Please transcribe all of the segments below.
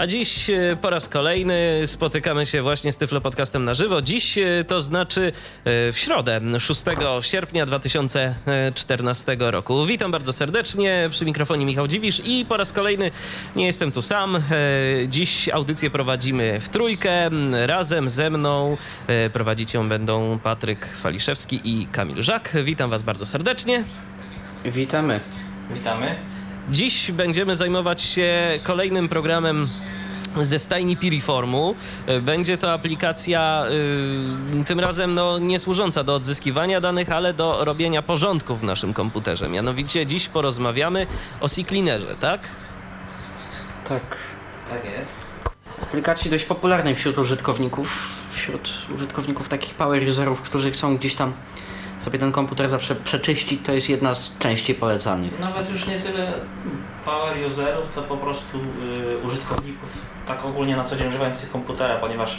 A dziś e, po raz kolejny spotykamy się właśnie z Tyflo Podcastem na żywo. Dziś e, to znaczy e, w środę, 6 sierpnia 2014 roku. Witam bardzo serdecznie, przy mikrofonie Michał Dziwisz i po raz kolejny nie jestem tu sam. Dziś audycję prowadzimy w trójkę. Razem ze mną prowadzić ją będą Patryk Faliszewski i Kamil Żak. Witam was bardzo serdecznie. Witamy. Witamy. Dziś będziemy zajmować się kolejnym programem ze stajni Piriformu. E, będzie to aplikacja y, tym razem no, nie służąca do odzyskiwania danych, ale do robienia porządku w naszym komputerze. Mianowicie dziś porozmawiamy o CCleanerze, tak? Tak. Tak jest. Aplikacji dość popularnej wśród użytkowników, wśród użytkowników takich power userów, którzy chcą gdzieś tam sobie ten komputer zawsze przeczyścić, to jest jedna z częściej polecanych. Nawet już nie tyle power userów, co po prostu y, użytkowników tak ogólnie na co dzień używających komputera, ponieważ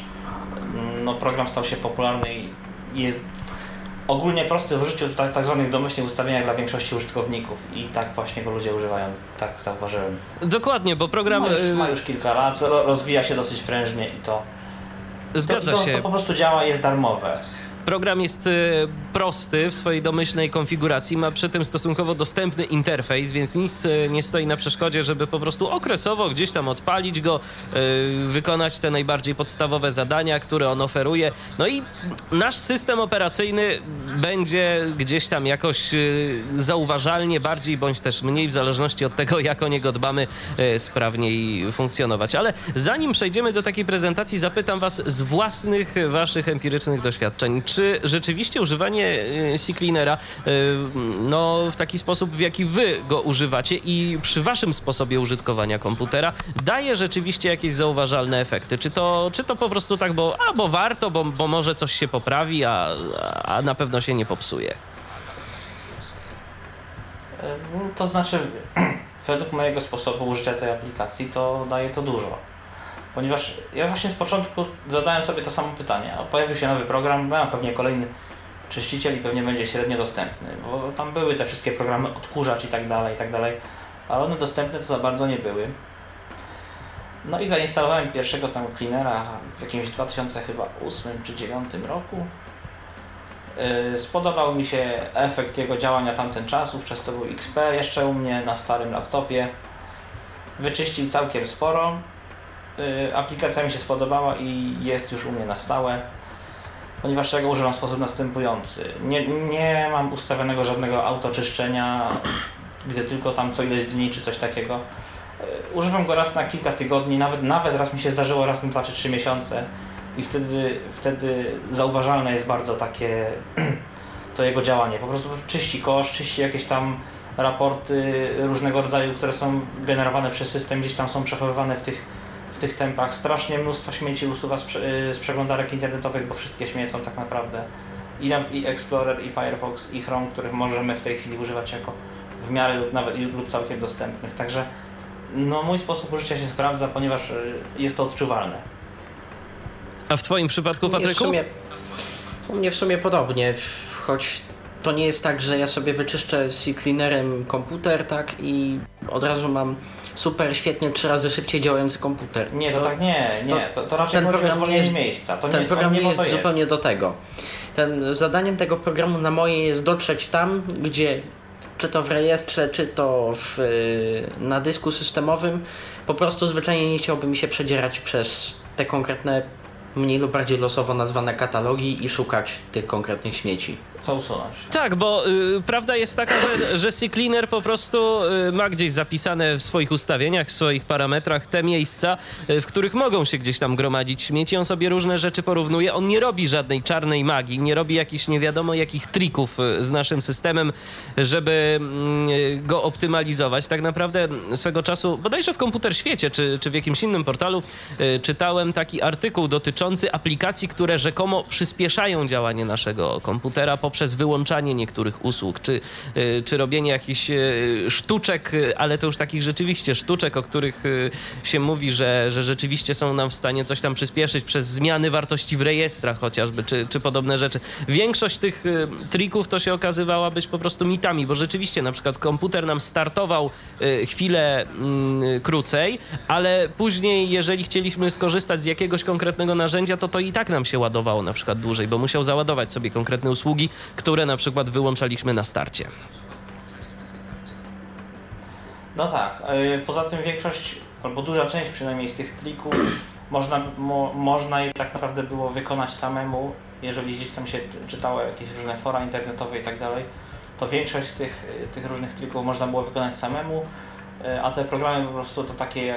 mm, no, program stał się popularny i jest ogólnie prosty w użyciu tak, tak zwanych domyślnych ustawieniach dla większości użytkowników i tak właśnie go ludzie używają, tak zauważyłem. Dokładnie, bo program... Ma już, ma już kilka lat, rozwija się dosyć prężnie i to... Zgadza to, to, się. To po prostu działa, jest darmowe. Program jest y, prosty w swojej domyślnej konfiguracji, ma przy tym stosunkowo dostępny interfejs, więc nic y, nie stoi na przeszkodzie, żeby po prostu okresowo gdzieś tam odpalić go, y, wykonać te najbardziej podstawowe zadania, które on oferuje. No i nasz system operacyjny będzie gdzieś tam jakoś zauważalnie bardziej bądź też mniej, w zależności od tego, jak o niego dbamy, sprawniej funkcjonować. Ale zanim przejdziemy do takiej prezentacji, zapytam Was z własnych, Waszych empirycznych doświadczeń czy rzeczywiście używanie CCleanera y, y, no, w taki sposób, w jaki wy go używacie i przy waszym sposobie użytkowania komputera daje rzeczywiście jakieś zauważalne efekty? Czy to, czy to po prostu tak, bo, bo warto, bo, bo może coś się poprawi, a, a na pewno się nie popsuje? To znaczy, według mojego sposobu użycia tej aplikacji, to daje to dużo. Ponieważ ja właśnie z początku zadałem sobie to samo pytanie. Pojawił się nowy program, a pewnie kolejny czyściciel i pewnie będzie średnio dostępny, bo tam były te wszystkie programy odkurzacz i tak dalej, i tak dalej, ale one dostępne to za bardzo nie były. No i zainstalowałem pierwszego tam cleanera w jakimś 2008 czy 2009 roku. Yy, spodobał mi się efekt jego działania tamten czas, wówczas to był XP jeszcze u mnie na starym laptopie. Wyczyścił całkiem sporo, aplikacja mi się spodobała i jest już u mnie na stałe, ponieważ ja go używam w sposób następujący. Nie, nie mam ustawionego żadnego autoczyszczenia, gdy tylko tam co ileś dni czy coś takiego. Y, używam go raz na kilka tygodni, nawet, nawet raz mi się zdarzyło raz na 2 czy 3 miesiące i wtedy, wtedy zauważalne jest bardzo takie to jego działanie. Po prostu czyści kosz, czyści jakieś tam raporty różnego rodzaju, które są generowane przez system, gdzieś tam są przechowywane w tych tych tempach. Strasznie mnóstwo śmieci usuwa z, z przeglądarek internetowych, bo wszystkie śmiecą tak naprawdę. I, I Explorer, i Firefox, i Chrome, których możemy w tej chwili używać jako w miarę lub nawet lub całkiem dostępnych. Także no, mój sposób użycia się sprawdza, ponieważ y, jest to odczuwalne. A w Twoim przypadku, Patryku? U mnie, u mnie w sumie podobnie, choć to nie jest tak, że ja sobie wyczyszczę C-cleanerem komputer, tak, i od razu mam super, świetnie, trzy razy szybciej działający komputer. Nie, to, to tak nie, nie, to, to raczej ten program nie jest, miejsca. To ten nie, program nie, jest, jest zupełnie do tego. Ten, zadaniem tego programu na moje jest dotrzeć tam, gdzie czy to w rejestrze, czy to w, na dysku systemowym, po prostu zwyczajnie nie chciałby mi się przedzierać przez te konkretne mniej lub bardziej losowo nazwane katalogi i szukać tych konkretnych śmieci. Tak, bo y, prawda jest taka, że, że CCleaner po prostu y, ma gdzieś zapisane w swoich ustawieniach, w swoich parametrach te miejsca, y, w których mogą się gdzieś tam gromadzić śmieci. On sobie różne rzeczy porównuje. On nie robi żadnej czarnej magii, nie robi jakichś nie wiadomo jakich trików y, z naszym systemem, żeby y, go optymalizować. Tak naprawdę swego czasu, bodajże w Komputer Świecie, czy, czy w jakimś innym portalu, y, czytałem taki artykuł dotyczący aplikacji, które rzekomo przyspieszają działanie naszego komputera poprzez wyłączanie niektórych usług, czy, y, czy robienie jakichś y, sztuczek, y, ale to już takich rzeczywiście sztuczek, o których się mówi, że, że rzeczywiście są nam w stanie coś tam przyspieszyć przez zmiany wartości w rejestrach chociażby, czy, czy podobne rzeczy. Większość tych trików to się okazywała być po prostu mitami, bo rzeczywiście na przykład komputer nam startował chwilę mm, krócej, ale później, jeżeli chcieliśmy skorzystać z jakiegoś konkretnego narzędzia, to to i tak nam się ładowało na przykład dłużej, bo musiał załadować sobie konkretne usługi, które na przykład wyłączaliśmy na starcie. No tak, yy, poza tym większość, albo duża część przynajmniej z tych trików można, mo, można je tak naprawdę było wykonać samemu, jeżeli gdzieś tam się czytało jakieś różne fora internetowe i tak dalej, to większość z tych, yy, tych różnych trików można było wykonać samemu, yy, a te programy po prostu to takie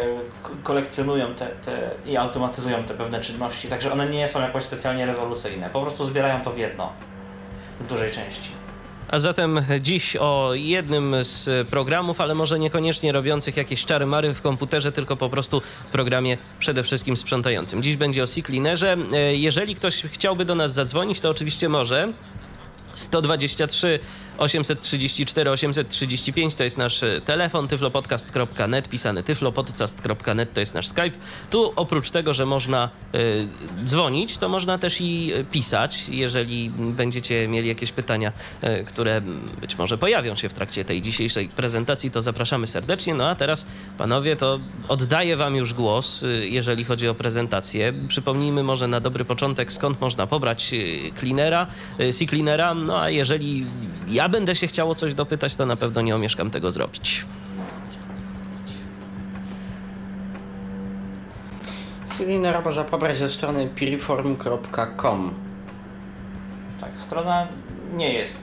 kolekcjonują te, te i automatyzują te pewne czynności, także one nie są jakoś specjalnie rewolucyjne, po prostu zbierają to w jedno, w dużej części. A zatem dziś o jednym z programów, ale może niekoniecznie robiących jakieś czary mary w komputerze, tylko po prostu programie przede wszystkim sprzątającym. Dziś będzie o C-Cleanerze. E, Jeżeli ktoś chciałby do nas zadzwonić, to oczywiście może. 123 834 835 to jest nasz e, telefon, tyflopodcast.net, pisany tyflopodcast.net to jest nasz Skype. Tu oprócz tego, że można y, dzwonić, to można też i e, pisać, jeżeli będziecie mieli jakieś pytania, y, które być może pojawią się w trakcie tej dzisiejszej prezentacji, to zapraszamy serdecznie. No a teraz, panowie, to oddaję wam już głos, y, jeżeli chodzi o prezentację. Przypomnijmy może na dobry początek, skąd można pobrać cleanera, sea cleanera, no a jeżeli ja będę się chciało coś dopytać, to na pewno nie omieszkam tego zrobić. Cylinera można pobrać ze strony piriform.com. Tak, strona nie jest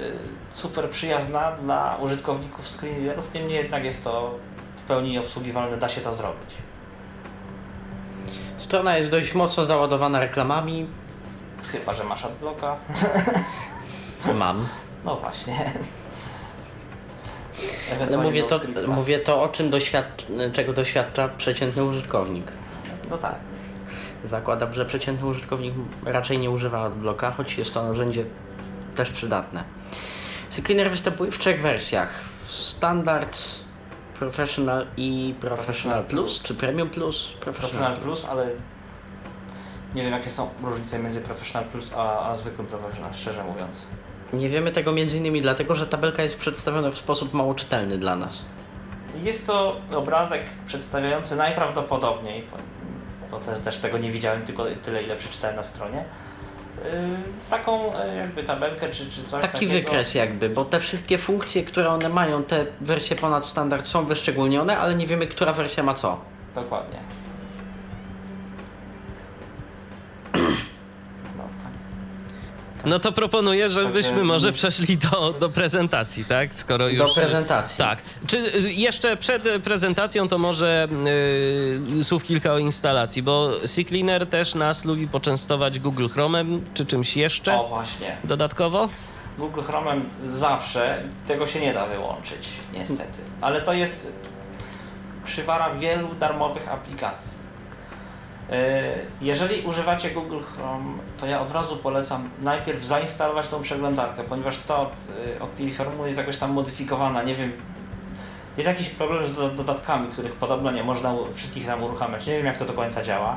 y, super przyjazna dla użytkowników screenreaderów, niemniej jednak jest to w pełni obsługiwalne, da się to zrobić. Strona jest dość mocno załadowana reklamami. Chyba, że masz adblocka. Mam. No właśnie. Ale Ewentualnie mówię to, mówię to o czym doświadcz- czego doświadcza przeciętny użytkownik. No tak. Zakładam, że przeciętny użytkownik raczej nie używa adblocka, choć jest to narzędzie też przydatne. CCleaner występuje w trzech wersjach. Standard, Professional i Professional Professional Plus, czy Premium Plus? Professional Plus, ale nie wiem jakie są różnice między Professional Plus a, a zwykłym Professional, szczerze mówiąc. Nie wiemy tego m.in. dlatego, że tabelka jest przedstawiona w sposób mało czytelny dla nas. Jest to obrazek przedstawiający najprawdopodobniej, bo też, też tego nie widziałem, tylko tyle ile przeczytałem na stronie, yy, taką yy, jakby tabelkę czy, czy coś Taki takiego. wykres jakby, bo te wszystkie funkcje, które one mają, te wersje ponad standard są wyszczególnione, ale nie wiemy, która wersja ma co. Dokładnie. No to proponuję, żebyśmy Także- może przeszli do, do prezentacji, tak? Skoro już... Do prezentacji. Tak. Czy y, jeszcze przed prezentacją to może y, słów kilka o instalacji, bo CCleaner też nas lubi poczęstować Google Chrome'em, czy czymś jeszcze O właśnie. dodatkowo? Google Chrome'em zawsze tego się nie da wyłączyć, niestety. Ale to jest przywara wielu darmowych aplikacji. Yy, Jeżeli używacie Google Chrome, to ja od razu polecam najpierw zainstalować tą przeglądarkę, ponieważ to od, yy, od Piliformu jest jakoś tam modyfikowana, nie wiem, jest jakiś problem z do- dodatkami, których podobno nie można wszystkich tam uruchamiać. Nie wiem jak to do końca działa.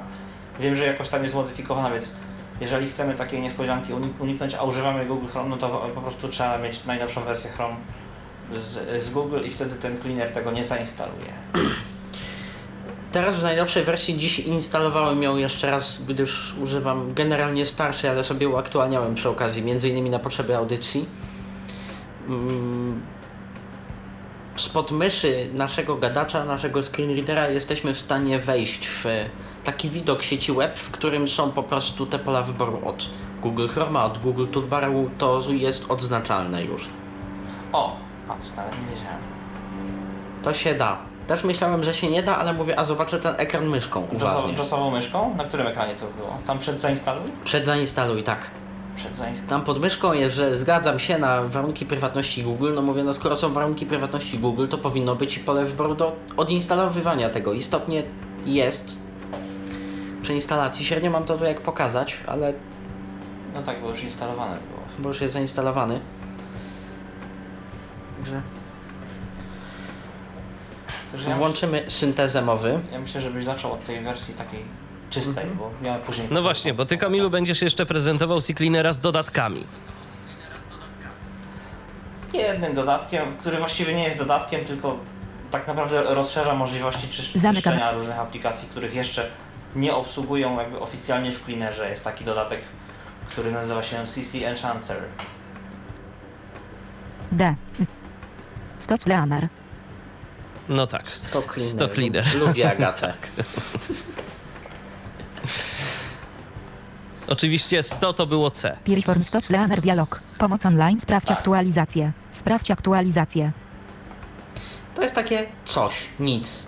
Wiem, że jakoś tam jest modyfikowana, więc jeżeli chcemy takiej niespodzianki unik- uniknąć, a używamy Google Chrome, no to po prostu trzeba mieć najnowszą wersję Chrome z, z Google i wtedy ten cleaner tego nie zainstaluje. Teraz w najnowszej wersji dziś instalowałem ją jeszcze raz, gdyż używam generalnie starszej, ale sobie uaktualniałem przy okazji, między innymi na potrzeby audycji. Mm, Spod myszy naszego gadacza, naszego screenreadera jesteśmy w stanie wejść w taki widok sieci web, w którym są po prostu te pola wyboru od Google Chroma, od Google Toolbaru, to jest odznaczalne już. O, patrz, nawet nie wiedziałem. To się da. Też myślałem, że się nie da, ale mówię, a zobaczę ten ekran myszką uważnie. Josową myszką? Na którym ekranie to było? Tam przed zainstaluj? Przed zainstaluj, tak. Przed zainstaluj. Tam pod myszką jest, że zgadzam się na warunki prywatności Google. No mówię, no skoro są warunki prywatności Google, to powinno być i pole wyboru do odinstalowywania tego. Istotnie jest. przy instalacji. Średnio mam to tu jak pokazać, ale No tak, bo już instalowane było. bo już jest zainstalowany. Także Włączymy syntezę mowy. myślę, ja myślę, żebyś zaczął od tej wersji takiej czystej, bo miałem później... No właśnie, bo ty Kamilu będziesz jeszcze prezentował CCleanera z dodatkami. Z jednym dodatkiem, który właściwie nie jest dodatkiem, tylko tak naprawdę rozszerza możliwości Zamykam. czyszczenia różnych aplikacji, których jeszcze nie obsługują jakby oficjalnie w Cleanerze. Jest taki dodatek, który nazywa się CC Enchancer. D. Stoc Leaner. No tak. To cleaner. Stock cleaner. Lubię Agatę. Oczywiście 100 to było C. Piriform Stoc Leaner Dialog. Pomoc online. Sprawdź Tak. aktualizację. Sprawdź aktualizację. To jest takie coś, nic,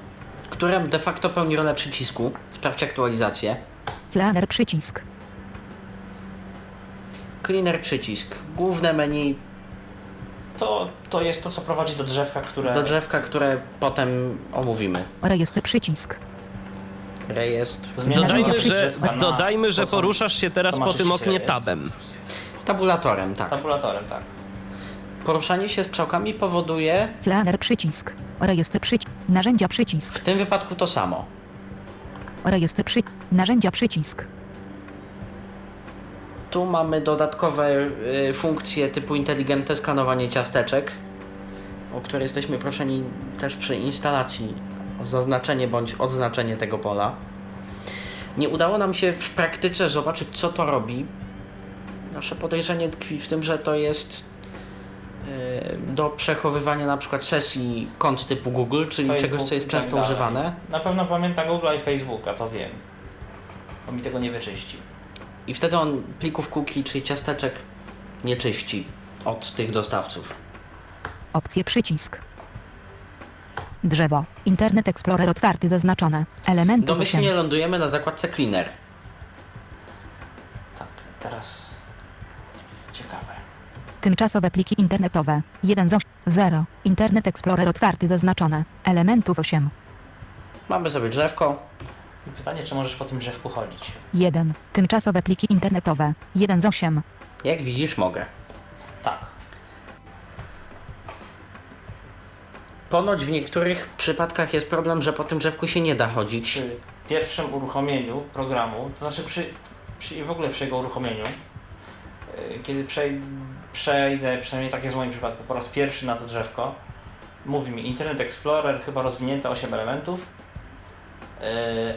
które de facto pełni rolę przycisku. Sprawdź aktualizację. Leaner przycisk. Cleaner przycisk. Główne menu To, to jest to, co prowadzi do drzewka, które... do drzewka, które potem omówimy. Rejestr przycisk. Rejestr. Dodajmy, że, dodajmy, że poruszasz się teraz po tym oknie tabem. Tabulatorem, tak. Tabulatorem, tak. Poruszanie się strzałkami powoduje Leaner przycisk. Rejestr przycisk. Narzędzia przycisk. w tym wypadku to samo. Rejestr przy... Narzędzia przycisk. Tu mamy dodatkowe y, funkcje typu inteligentne skanowanie ciasteczek, o które jesteśmy proszeni też przy instalacji o zaznaczenie bądź odznaczenie tego pola. Nie udało nam się w praktyce zobaczyć, co to robi. Nasze podejrzenie tkwi w tym, że to jest y, do przechowywania na przykład sesji kont typu Google, czyli Facebook czegoś, co jest tak często dalej. używane. Na pewno pamięta Google i Facebooka, to wiem. Bo mi tego nie wyczyścił. I wtedy on plików cookie, czyli ciasteczek, nie czyści od tych dostawców. Opcje przycisk. Drzewo. Internet Explorer otwarty zaznaczone. Elementy Domyślnie lądujemy na zakładce Cleaner. Tak, teraz... Ciekawe. Tymczasowe pliki internetowe. 1 z 8. 0. Internet Explorer otwarty zaznaczone. Elementów 8. Mamy sobie drzewko. I pytanie, czy możesz po tym drzewku chodzić? 1. Tymczasowe pliki internetowe. 1 z 8. Jak widzisz, mogę. Tak. Ponoć w niektórych przypadkach jest problem, że po tym drzewku się nie da chodzić. Przy pierwszym uruchomieniu programu, to znaczy przy, przy w ogóle przy jego uruchomieniu, yy, kiedy przej, przejdę, przynajmniej tak jest w moim przypadku, po raz pierwszy na to drzewko, mówi mi Internet Explorer, chyba rozwinięte 8 elementów,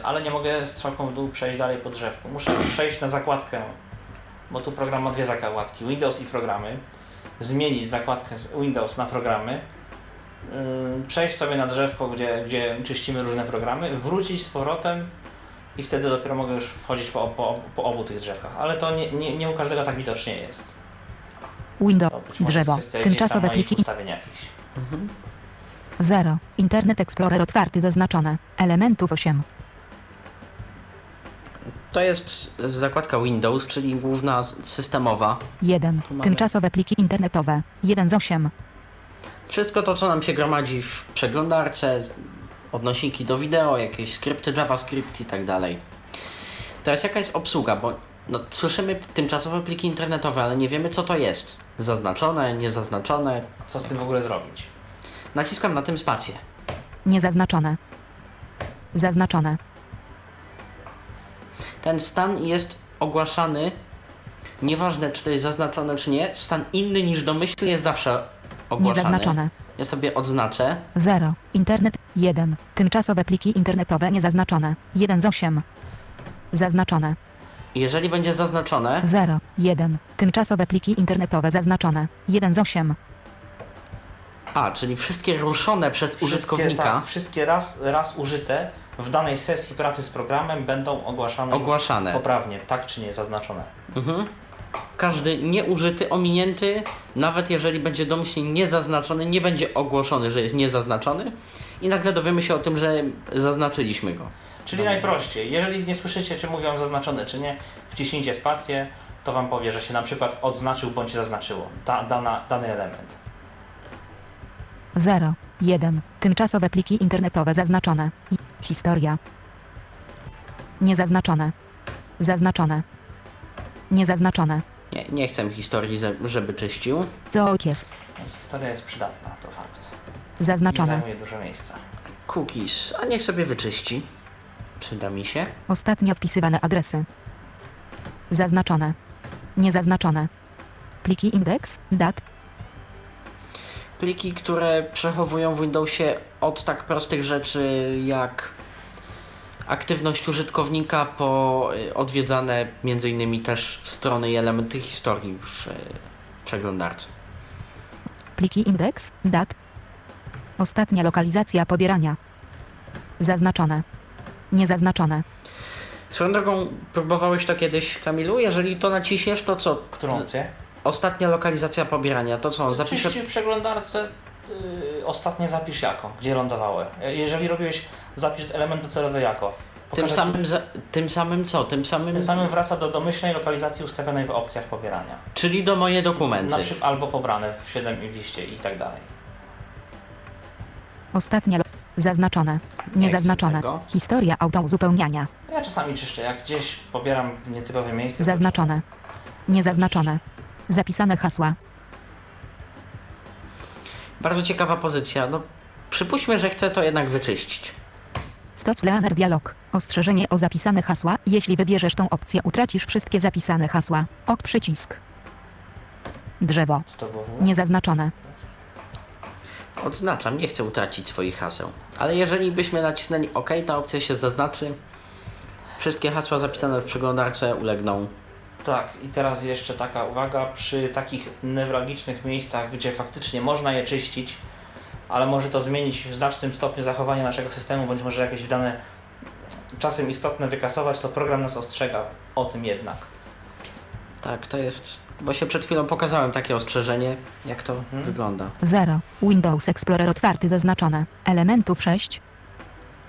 ale nie mogę strzałką w dół przejść dalej po drzewku. Muszę przejść na zakładkę, bo tu program ma dwie zakładki, Windows i programy, zmienić zakładkę z Windows na programy, przejść sobie na drzewko, gdzie, gdzie czyścimy różne programy, wrócić z powrotem i wtedy dopiero mogę już wchodzić po, po, po obu tych drzewkach. Ale to nie, nie, nie u każdego tak widocznie jest. Windows. Drzewo. Tymczasowe pliki. ustawień jakichś. 0. Internet Explorer otwarty zaznaczone. Elementów 8. To jest zakładka Windows, czyli główna systemowa. 1. Tu mamy. Tymczasowe pliki internetowe. 1 z 8. Wszystko to, co nam się gromadzi w przeglądarce, odnośniki do wideo, jakieś skrypty JavaScript i tak dalej. Teraz jaka jest obsługa, bo no, słyszymy tymczasowe pliki internetowe, ale nie wiemy co to jest. Zaznaczone, niezaznaczone. Co z tym w ogóle zrobić? Naciskam na tym spację. Niezaznaczone. Zaznaczone. Ten stan jest ogłaszany, nieważne czy to jest zaznaczone czy nie, stan inny niż domyślnie jest zawsze ogłaszany. Niezaznaczone. Ja sobie odznaczę. 0. Internet 1. Tymczasowe pliki internetowe niezaznaczone. 1 z 8. Zaznaczone. Jeżeli będzie zaznaczone, 0. 1. Tymczasowe pliki internetowe zaznaczone. 1 z 8. a, czyli wszystkie ruszone przez użytkownika, tak, wszystkie raz, raz użyte w danej sesji pracy z programem będą ogłaszane, Ogłaszane. poprawnie, tak czy nie, zaznaczone. mhm. każdy nieużyty, ominięty, nawet jeżeli będzie domyślnie niezaznaczony, nie będzie ogłoszony, że jest niezaznaczony i nagle dowiemy się o tym, że zaznaczyliśmy go. Czyli najprościej, jeżeli nie słyszycie, czy mówią zaznaczone, czy nie, wciśnijcie spację, to Wam powie, że się na przykład odznaczył bądź zaznaczyło da, dana, dany element. 0. 1. Tymczasowe pliki internetowe zaznaczone. I historia. Niezaznaczone. Zaznaczone. Niezaznaczone. Nie, nie chcę historii, żeby czyścił. Cookies. Historia jest przydatna, to fakt. Zaznaczone. zajmuje dużo miejsca. Cookies, a niech sobie wyczyści. Przyda mi się. Ostatnio wpisywane adresy. Zaznaczone. Niezaznaczone. Pliki indeks, dat, Pliki, które przechowują w Windowsie od tak prostych rzeczy jak aktywność użytkownika po y, odwiedzane między innymi też strony i elementy historii w przeglądarce. pliki indeks, dat. Ostatnia lokalizacja pobierania. Zaznaczone. Niezaznaczone. Swoją drogą, próbowałeś to kiedyś, Kamilu? Jeżeli to naciśniesz, to co? Którą opcję? Ostatnia lokalizacja pobierania, to co? Zapisz... Czyści w przeglądarce y, ostatnie zapisz jako, gdzie lądowały. E, Jeżeli robiłeś zapisz element docelowy jako. Tym samym, za... tym samym co? Tym samym... Tym samym wraca do domyślnej lokalizacji ustawionej w opcjach pobierania. Czyli do moje dokumenty. Na przykład albo pobrane w 7 i w liście i tak dalej. Ostatnia lo- Zaznaczone. Niezaznaczone. tego. Historia autouzupełniania. Ja czasami czyszczę, jak gdzieś pobieram w nietypowe miejsce. Zaznaczone. Niezaznaczone. Zapisane hasła. Bardzo ciekawa pozycja. No, przypuśćmy, że chcę to jednak wyczyścić. Stoc Leaner Dialog. Ostrzeżenie o zapisane hasła. Jeśli wybierzesz tą opcję, utracisz wszystkie zapisane hasła. Ok przycisk. Drzewo. Niezaznaczone. Odznaczam, nie chcę utracić swoich haseł. Ale jeżeli byśmy nacisnęli OK, ta opcja się zaznaczy. Wszystkie hasła zapisane w przeglądarce ulegną. Tak, i teraz jeszcze taka uwaga, przy takich newralgicznych miejscach, gdzie faktycznie można je czyścić, ale może to zmienić w znacznym stopniu zachowanie naszego systemu, bądź może jakieś dane czasem istotne wykasować, to program nas ostrzega o tym jednak. Tak, to jest. Właśnie przed chwilą pokazałem takie ostrzeżenie, jak to wygląda. 0. Windows Explorer otwarty zaznaczone. Elementów 6.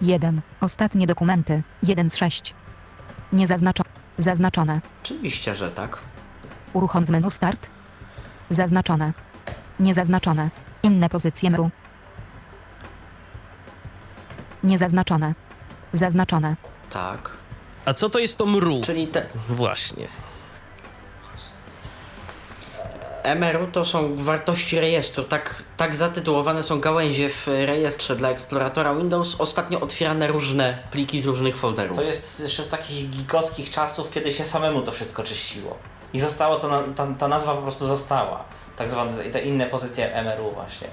1. Ostatnie dokumenty. 1 z 6. Niezaznaczone. Zaznaczone. Oczywiście, że tak. Uruchom w menu Start. Zaznaczone. Niezaznaczone. Inne pozycje menu. Niezaznaczone. Zaznaczone. Tak. A co to jest to mru? Czyli te Właśnie. MRU to są wartości rejestru. Tak, tak zatytułowane są gałęzie w rejestrze dla eksploratora Windows. Ostatnio otwierane różne pliki z różnych folderów. To jest jeszcze z takich gigowskich czasów, kiedy się samemu to wszystko czyściło. I zostało to, ta, ta nazwa po prostu została. Tak zwane te inne pozycje MRU właśnie.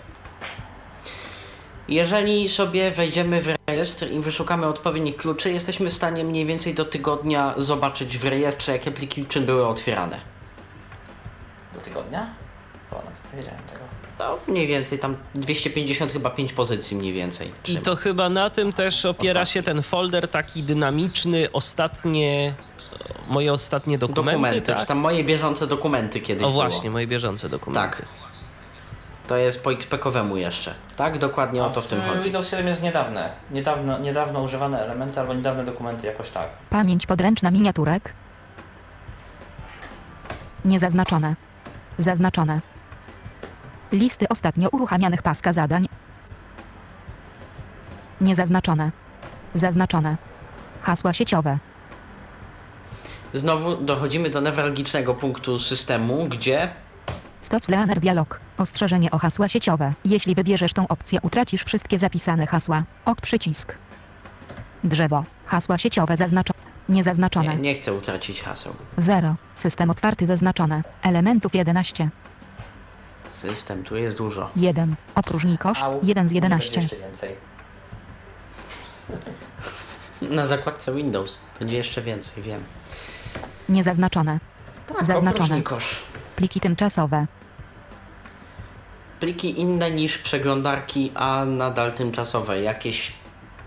Jeżeli sobie wejdziemy w rejestr i wyszukamy odpowiednich kluczy, jesteśmy w stanie mniej więcej do tygodnia zobaczyć w rejestrze, jakie pliki czym były otwierane. Tygodnia? O, nawet nie wiedziałem tego. To mniej więcej tam 250 chyba 5 pozycji mniej więcej. I to chyba na tym też opiera Ostatnie. się ten folder taki dynamiczny, ostatnie, moje ostatnie dokumenty, dokumenty, czy tak? tam moje bieżące dokumenty kiedyś O było. właśnie, moje bieżące dokumenty. Tak. To jest po XP-kowemu jeszcze. Tak? Dokładnie o to w tym chodzi. Windows 7 jest niedawne. Niedawno, niedawno używane elementy albo niedawne dokumenty jakoś tak. Pamięć podręczna miniaturek. Niezaznaczone. Zaznaczone. Listy ostatnio uruchamianych paska zadań. Niezaznaczone. Zaznaczone. Hasła sieciowe. Znowu dochodzimy do newralgicznego punktu systemu, gdzie Stoc Leaner Dialog. Ostrzeżenie o hasła sieciowe. Jeśli wybierzesz tą opcję, utracisz wszystkie zapisane hasła. Ok przycisk. Drzewo. Hasła sieciowe zaznaczone. Niezaznaczone. nie, nie chcę utracić haseł. 0. System otwarty zaznaczone. Elementów 11. System, tu jest dużo. 1. Opróżnij kosz. Au, 1 z nie będzie 11. Jeszcze więcej. Na zakładce Windows będzie jeszcze więcej, wiem. Niezaznaczone. Zaznaczone. Opróżnij kosz. Pliki tymczasowe. Pliki inne niż przeglądarki, a nadal tymczasowe. Jakieś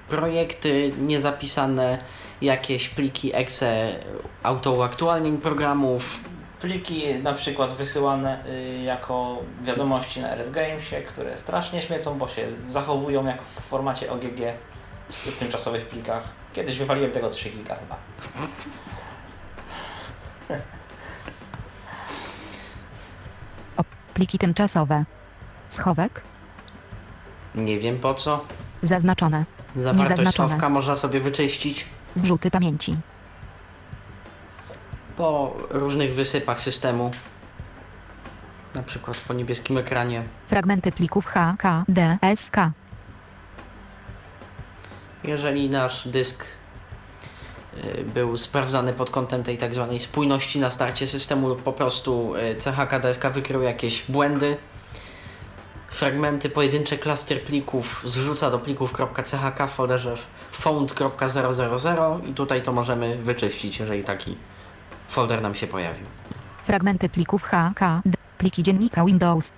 projekty niezapisane, jakieś pliki exe autouaktualnień programów. Pliki na przykład wysyłane y, jako wiadomości na RS Gamesie, które strasznie śmiecą, bo się zachowują jak w formacie OGG w tymczasowych plikach. Kiedyś wywaliłem tego 3 giga chyba. Pliki tymczasowe. Schowek. Nie wiem po co. Zaznaczone. Zawartość Niezaznaczone. schowka można sobie wyczyścić. Zrzuty pamięci. po różnych wysypach systemu. Na przykład po niebieskim ekranie. Fragmenty plików HKDSK. Jeżeli nasz dysk y, był sprawdzany pod kątem tej tak zwanej spójności na starcie systemu lub po prostu y, CHKDSK wykrył jakieś błędy, fragmenty, pojedyncze klaster plików zrzuca do plików.chk w folderze found.000 i tutaj to możemy wyczyścić, jeżeli taki folder nam się pojawił. Fragmenty plików HKD. Pliki dziennika Windows.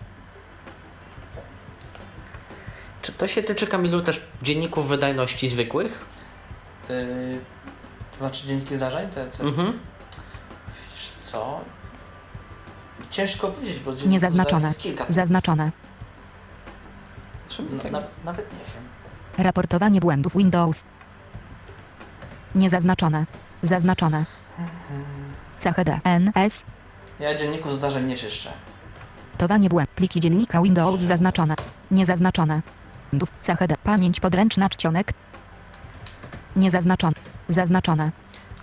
Czy to się tyczy, Kamilu, też dzienników wydajności zwykłych? Yy, to znaczy dzienniki zdarzeń? Te, te, Mhm. Wiesz co? Ciężko powiedzieć, bo jest kilka. Zaznaczone. Na, na, nawet nie wiem. Raportowanie błędów Windows. Niezaznaczone. Zaznaczone. CHD. NS. Ja dzienników zdarzeń nie czyszczę. Towanie błęd. Pliki dziennika Windows zaznaczone. Niezaznaczone. Błędów. CHD. Pamięć podręczna czcionek. Niezaznaczone. Zaznaczone.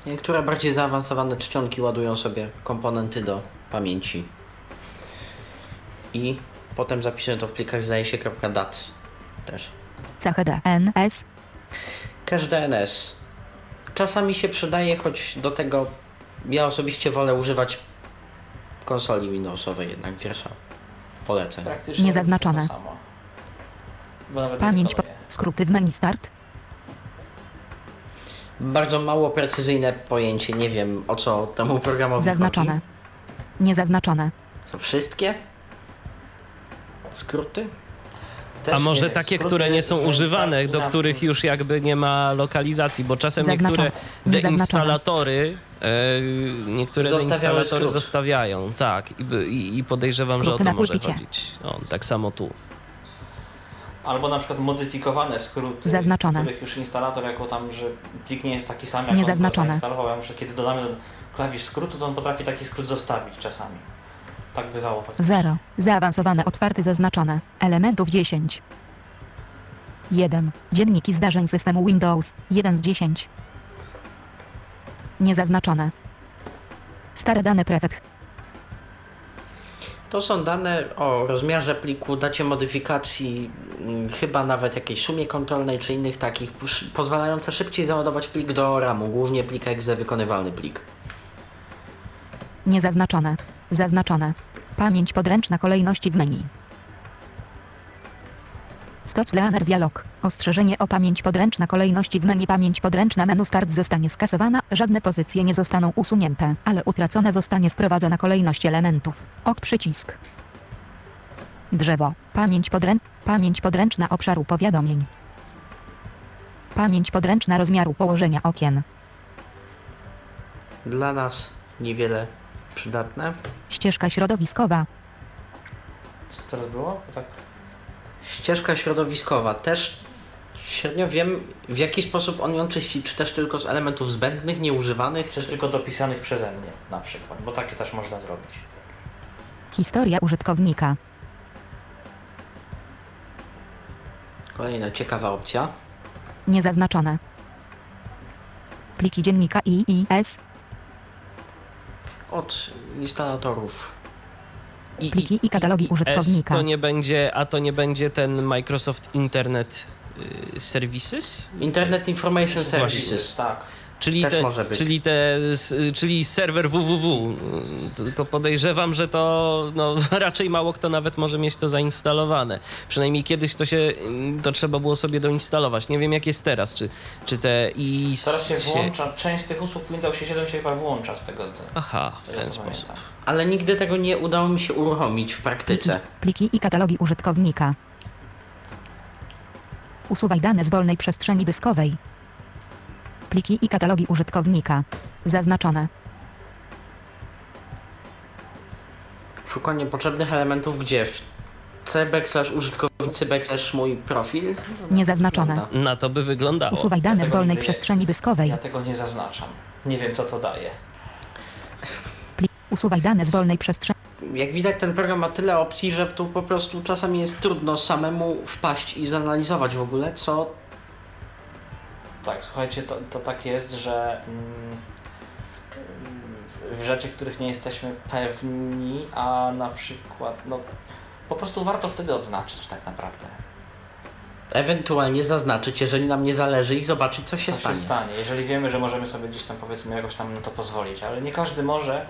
Niektóre bardziej zaawansowane czcionki ładują sobie komponenty do pamięci. I potem zapisują to w plikach zdaje się .dat też. CHD. NS. Cache DNS. Czasami się przydaje, choć do tego ja osobiście wolę używać konsoli Windowsowej jednak wiersza. Praktycznie Niezaznaczone. Pamięć. Po... Skróty w menu start. Bardzo mało precyzyjne pojęcie, nie wiem o co temu programowi Zaznaczone. chodzi. Niezaznaczone. Co wszystkie? Skróty? Też A nie może takie, skróty które nie są używane, zdaniem do których już jakby nie ma lokalizacji, bo czasem Zaznaczone. niektóre deinstalatory, e, niektóre skrót. zostawiają, tak, i, i, podejrzewam, że o to może pulpicie. chodzić. O, tak samo tu. Albo na przykład modyfikowane skróty, Zaznaczone. których już instalator jako tam, że plik nie jest taki sam, jak Niezaznaczone. on go zainstalował. Ja muszę, kiedy dodamy do klawisz skrótu, to on potrafi taki skrót zostawić czasami. Tak bywało faktycznie. 0. Zaawansowane otwarty zaznaczone. Elementów 10. 1. Dzienniki zdarzeń systemu Windows. 1 z 10. Niezaznaczone. Stare dane prefekt. To są dane o rozmiarze pliku, dacie modyfikacji, mm, chyba nawet jakiejś sumie kontrolnej czy innych takich, pozwalające szybciej załadować plik do RAMu, głównie plik exe, wykonywalny plik. Niezaznaczone. Zaznaczone. Pamięć podręczna kolejności w menu. Stoc Leaner Dialog. Ostrzeżenie o pamięć podręczna kolejności w menu. Pamięć podręczna menu start zostanie skasowana, żadne pozycje nie zostaną usunięte, ale utracone zostanie wprowadzona kolejność elementów. Ok przycisk. Drzewo. Pamięć podręcz... Pamięć podręczna obszaru powiadomień. Pamięć podręczna rozmiaru położenia okien. Dla nas niewiele przydatne. Ścieżka środowiskowa. Co to teraz było? Tak Ścieżka środowiskowa też średnio wiem w jaki sposób on ją czyści, czy też tylko z elementów zbędnych, nieużywanych, Czy czy tylko dopisanych przeze mnie na przykład, bo takie też można zrobić. Historia użytkownika. kolejna ciekawa opcja. Niezaznaczone. Pliki dziennika IIS. Od instalatorów. I, Pliki i katalogi S użytkownika. to nie będzie, a to nie będzie ten Microsoft Internet y, Services? Internet Information Services. Tak. Czyli, Też te, może być. czyli, te, czyli serwer www. Tylko podejrzewam, że to no, raczej mało kto nawet może mieć to zainstalowane. Przynajmniej kiedyś to się to trzeba było sobie doinstalować. Nie wiem jak jest teraz, czy, czy te i Teraz się włącza, część z tych usług Windowsie 7 się chyba włącza z tego. Aha, w ten sposób. pamiętam. Ale nigdy tego nie udało mi się uruchomić w Pliki, praktyce. pliki i katalogi użytkownika. Usuwaj dane z wolnej przestrzeni dyskowej. Pliki i katalogi użytkownika. Zaznaczone. Szukanie potrzebnych elementów gdzie? W C backslash użytkownicy backslash mój profil? Niezaznaczone. Na to by wyglądało. Usuwaj dane z Dlatego wolnej przestrzeni dyskowej. Ja tego nie zaznaczam. Nie wiem co to daje. Pli- Usuwaj dane z wolnej przestrzeni. Jak widać ten program ma tyle opcji, że tu po prostu czasami jest trudno samemu wpaść i zanalizować w ogóle, co Tak, słuchajcie, to, to tak jest, że, mm, rzeczy, których nie jesteśmy pewni, a na przykład, no po prostu warto wtedy odznaczyć tak naprawdę. Ewentualnie zaznaczyć, jeżeli nam nie zależy i zobaczyć, co się Co stanie. się stanie. Jeżeli wiemy, że możemy sobie gdzieś tam powiedzmy jakoś tam na to pozwolić, ale nie każdy może,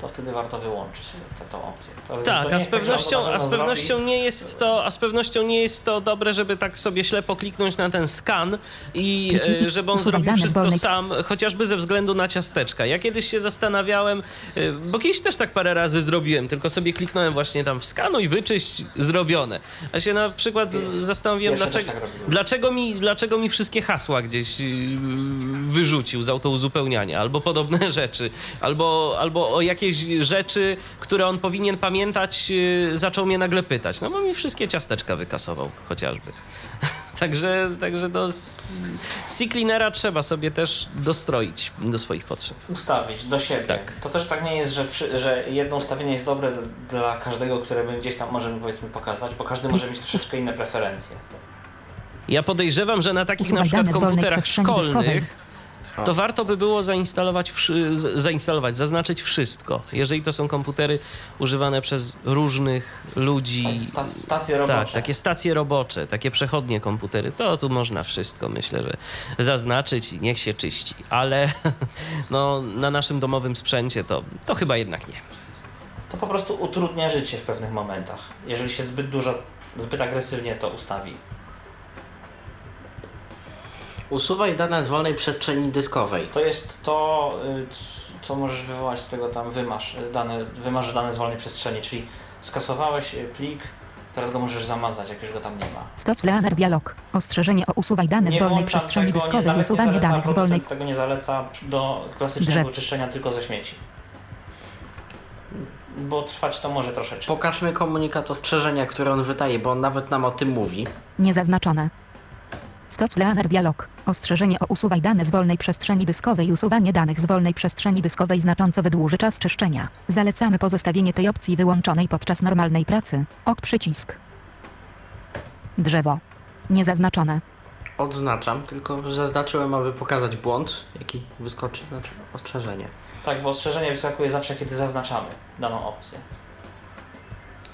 to wtedy warto wyłączyć tę opcję. To, to Tak, nie a z pewnością, a z pewno pewnością zrobi. nie jest to, a z pewnością nie jest to dobre, żeby tak sobie ślepo kliknąć na ten skan i e, żeby on zrobił wszystko sam, chociażby ze względu na ciasteczka. Ja kiedyś się zastanawiałem, e, bo kiedyś też tak parę razy zrobiłem, tylko sobie kliknąłem właśnie tam w skanuj, wyczyść, zrobione. A się na przykład z- zastanowiłem, dlaczego, tak dlaczego, mi, dlaczego mi wszystkie hasła gdzieś y, wyrzucił z autouzupełniania, albo podobne rzeczy, albo, albo o jakieś rzeczy, które on powinien pamiętać, y, zaczął mnie nagle pytać. No bo mi wszystkie ciasteczka wykasował, chociażby. Także, także do s- C-cleanera trzeba sobie też dostroić do swoich potrzeb. ustawić do siebie. Tak. To też tak nie jest, że, że jedno ustawienie jest dobre dla każdego, które my gdzieś tam możemy powiedzmy pokazać, bo każdy może mieć troszeczkę inne preferencje. Ja podejrzewam, że na takich na przykład komputerach szkolnych to warto by było zainstalować, zainstalować, zaznaczyć wszystko. Jeżeli to są komputery używane przez różnych ludzi, stac- stacje robocze. tak, takie stacje robocze, takie przechodnie komputery, to tu można wszystko, myślę, że zaznaczyć i niech się czyści. Ale no, na naszym domowym sprzęcie to, to chyba jednak nie. To po prostu utrudnia życie w pewnych momentach. Jeżeli się zbyt dużo, zbyt agresywnie to ustawi. Usuwaj dane z wolnej przestrzeni dyskowej. To jest to, y, co możesz wywołać z tego tam wymasz, dane, wymasz dane z wolnej przestrzeni, czyli skasowałeś y, plik, teraz go możesz zamazać, jak już go tam nie ma. Stoc Leaner Dialog. Ostrzeżenie o usuwaj dane z Nie wolnej przestrzeni tego, dyskowej. nie Usuwanie zaleca, danych z wolnej. tego nie zaleca do klasycznego Drzew. czyszczenia tylko ze śmieci. Bo trwać to może troszeczkę. Pokażmy komunikat ostrzeżenia, który on wydaje, bo on nawet nam o tym mówi. Niezaznaczone. Stoc Leaner Dialog. Ostrzeżenie o usuwaj dane z wolnej przestrzeni dyskowej. Usuwanie danych z wolnej przestrzeni dyskowej znacząco wydłuży czas czyszczenia. Zalecamy pozostawienie tej opcji wyłączonej podczas normalnej pracy. Ok przycisk. Drzewo. Niezaznaczone. Odznaczam, tylko zaznaczyłem, aby pokazać błąd, jaki wyskoczy, znaczy ostrzeżenie. Tak, bo ostrzeżenie wyskakuje zawsze, kiedy zaznaczamy daną opcję.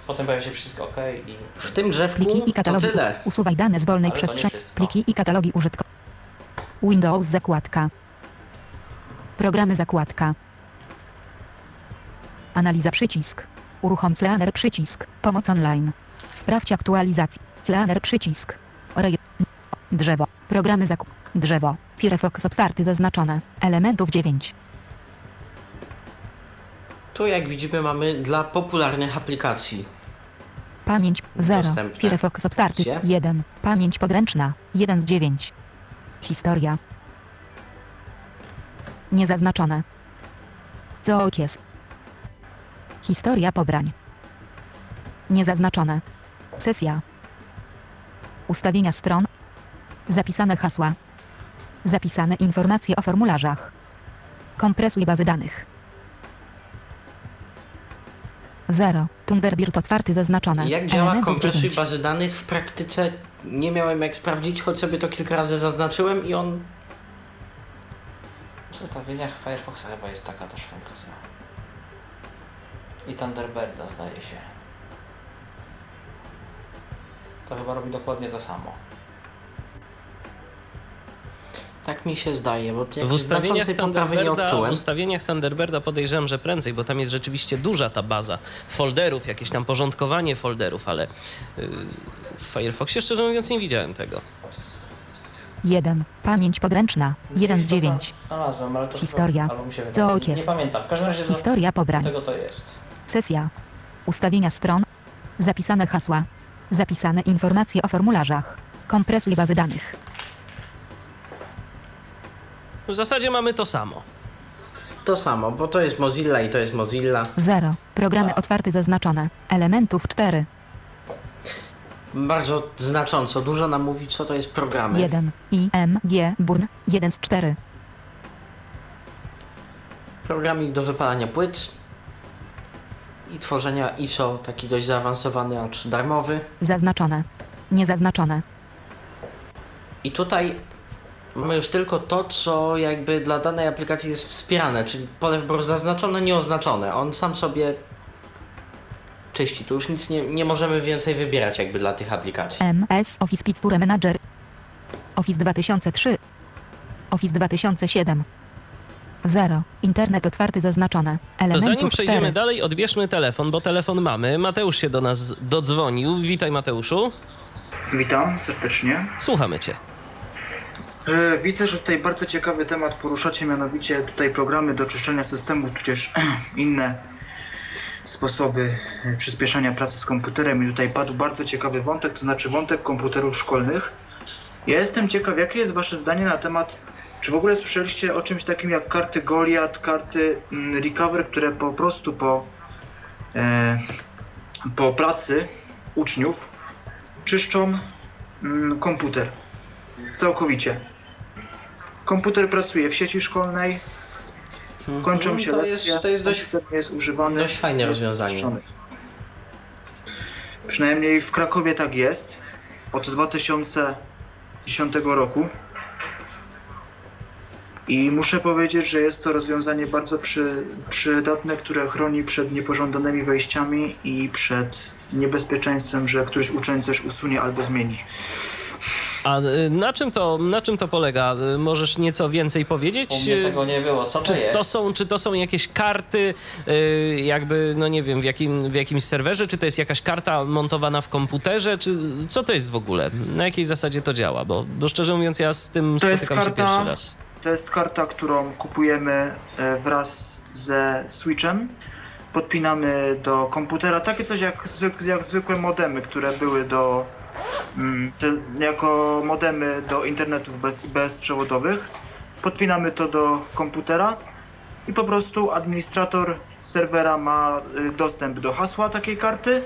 Potem pojawia się przycisk OK i... W tym drzewku Pliki i to katalogi. tyle. Usuwaj dane z wolnej Ale to nie przestrzeni. wszystko. Pliki i katalogi użytkownika. Windows zakładka. Programy zakładka. Analiza przycisk. Uruchom Cleaner przycisk. Pomoc online. Sprawdź aktualizację. Cleaner przycisk. Reje... Drzewo. Programy zakup. Drzewo. Firefox otwarty zaznaczone. Elementów 9. Tu jak widzimy mamy dla popularnych aplikacji. Pamięć 0. Dostępne. Firefox otwarty Gdzie? 1. Pamięć podręczna 1 z 9. Historia. Niezaznaczone. Co jest? Historia pobrań. Niezaznaczone. Sesja. Ustawienia stron. Zapisane hasła. Zapisane informacje o formularzach. Kompresuj bazy danych. 0. Thunderbird otwarty zaznaczone. Jak działa kompresuj 9. bazy danych w praktyce nie miałem jak sprawdzić, choć sobie to kilka razy zaznaczyłem i on W zestawieniach Firefoxa chyba jest taka też funkcja. I Thunderbirda zdaje się. To chyba robi dokładnie to samo. Tak mi się zdaje, bo W ustawieniach, poprawy nie Thunderbirda, w ustawieniach Thunderbirda podejrzewam, że prędzej, bo tam jest rzeczywiście duża ta baza folderów, jakieś tam porządkowanie folderów, ale yy, w Firefoxie szczerze mówiąc nie widziałem tego. 1. Pamięć podręczna 1 z Gdzieś to 9. Znalazłem, ale to Historia. Co. Nie jest? pamiętam. W każdym razie Historia do pobrań. tego to jest. Sesja. Ustawienia stron. Zapisane hasła. Zapisane informacje o formularzach. Kompresuj bazy danych. W zasadzie mamy to samo. To samo, bo to jest Mozilla i to jest Mozilla. 0. Programy Tak. otwarte zaznaczone. Elementów 4. Bardzo znacząco, dużo nam mówi, co to jest programy. 1. IMG Burn 1 z 4. Programik do wypalania płyt i tworzenia ISO, taki dość zaawansowany, acz darmowy. Zaznaczone. Niezaznaczone. I tutaj mamy już tylko to, co jakby dla danej aplikacji jest wspierane, czyli pole wyboru zaznaczone, nieoznaczone. On sam sobie czyści. Tu już nic nie, nie możemy więcej wybierać jakby dla tych aplikacji. MS Office Picture Manager. Office 2003. Office 2007. 0. Internet otwarty zaznaczone. To Elementów zanim przejdziemy 4. dalej, odbierzmy telefon, bo telefon mamy. Mateusz się do nas dodzwonił. Witaj Mateuszu. Witam serdecznie. Słuchamy cię. E, Widzę, że tutaj bardzo ciekawy temat poruszacie, mianowicie tutaj programy do czyszczenia systemu, tudzież inne sposoby e, przyspieszania pracy z komputerem i tutaj padł bardzo ciekawy wątek, to znaczy wątek komputerów szkolnych. Ja jestem ciekaw, jakie jest wasze zdanie na temat, czy w ogóle słyszeliście o czymś takim jak karty Goliath, karty mm, Recover, które po prostu po, e, po pracy uczniów czyszczą mm, komputer. Całkowicie. Komputer pracuje w sieci szkolnej, kończą się to lekcje, jest- to jest dość- jest używany. dość fajne rozwiązanie. Przynajmniej w Krakowie tak jest. Od 2010 roku. I muszę powiedzieć, że jest to rozwiązanie bardzo przy, przydatne, które chroni przed niepożądanymi wejściami i przed niebezpieczeństwem, że któryś uczeń coś usunie albo zmieni. A y, na czym to, na czym to polega? Y, Możesz nieco więcej powiedzieć? U mnie Y, tego nie było. Co to Czy jest? to, są, czy to są jakieś karty, jakby, no nie wiem, w, jakim, w jakimś serwerze? Czy to jest jakaś karta montowana w komputerze? Czy co to jest w ogóle? Na jakiej zasadzie to działa? Bo, bo szczerze mówiąc, ja z tym To jest spotykam się karta- pierwszy raz. To jest karta, którą kupujemy e, wraz ze Switchem. Podpinamy do komputera takie coś jak, jak zwykłe modemy, które były do. Mm, jako modemy do internetów bez, bezprzewodowych. Podpinamy to do komputera i po prostu administrator serwera ma y, dostęp do hasła takiej karty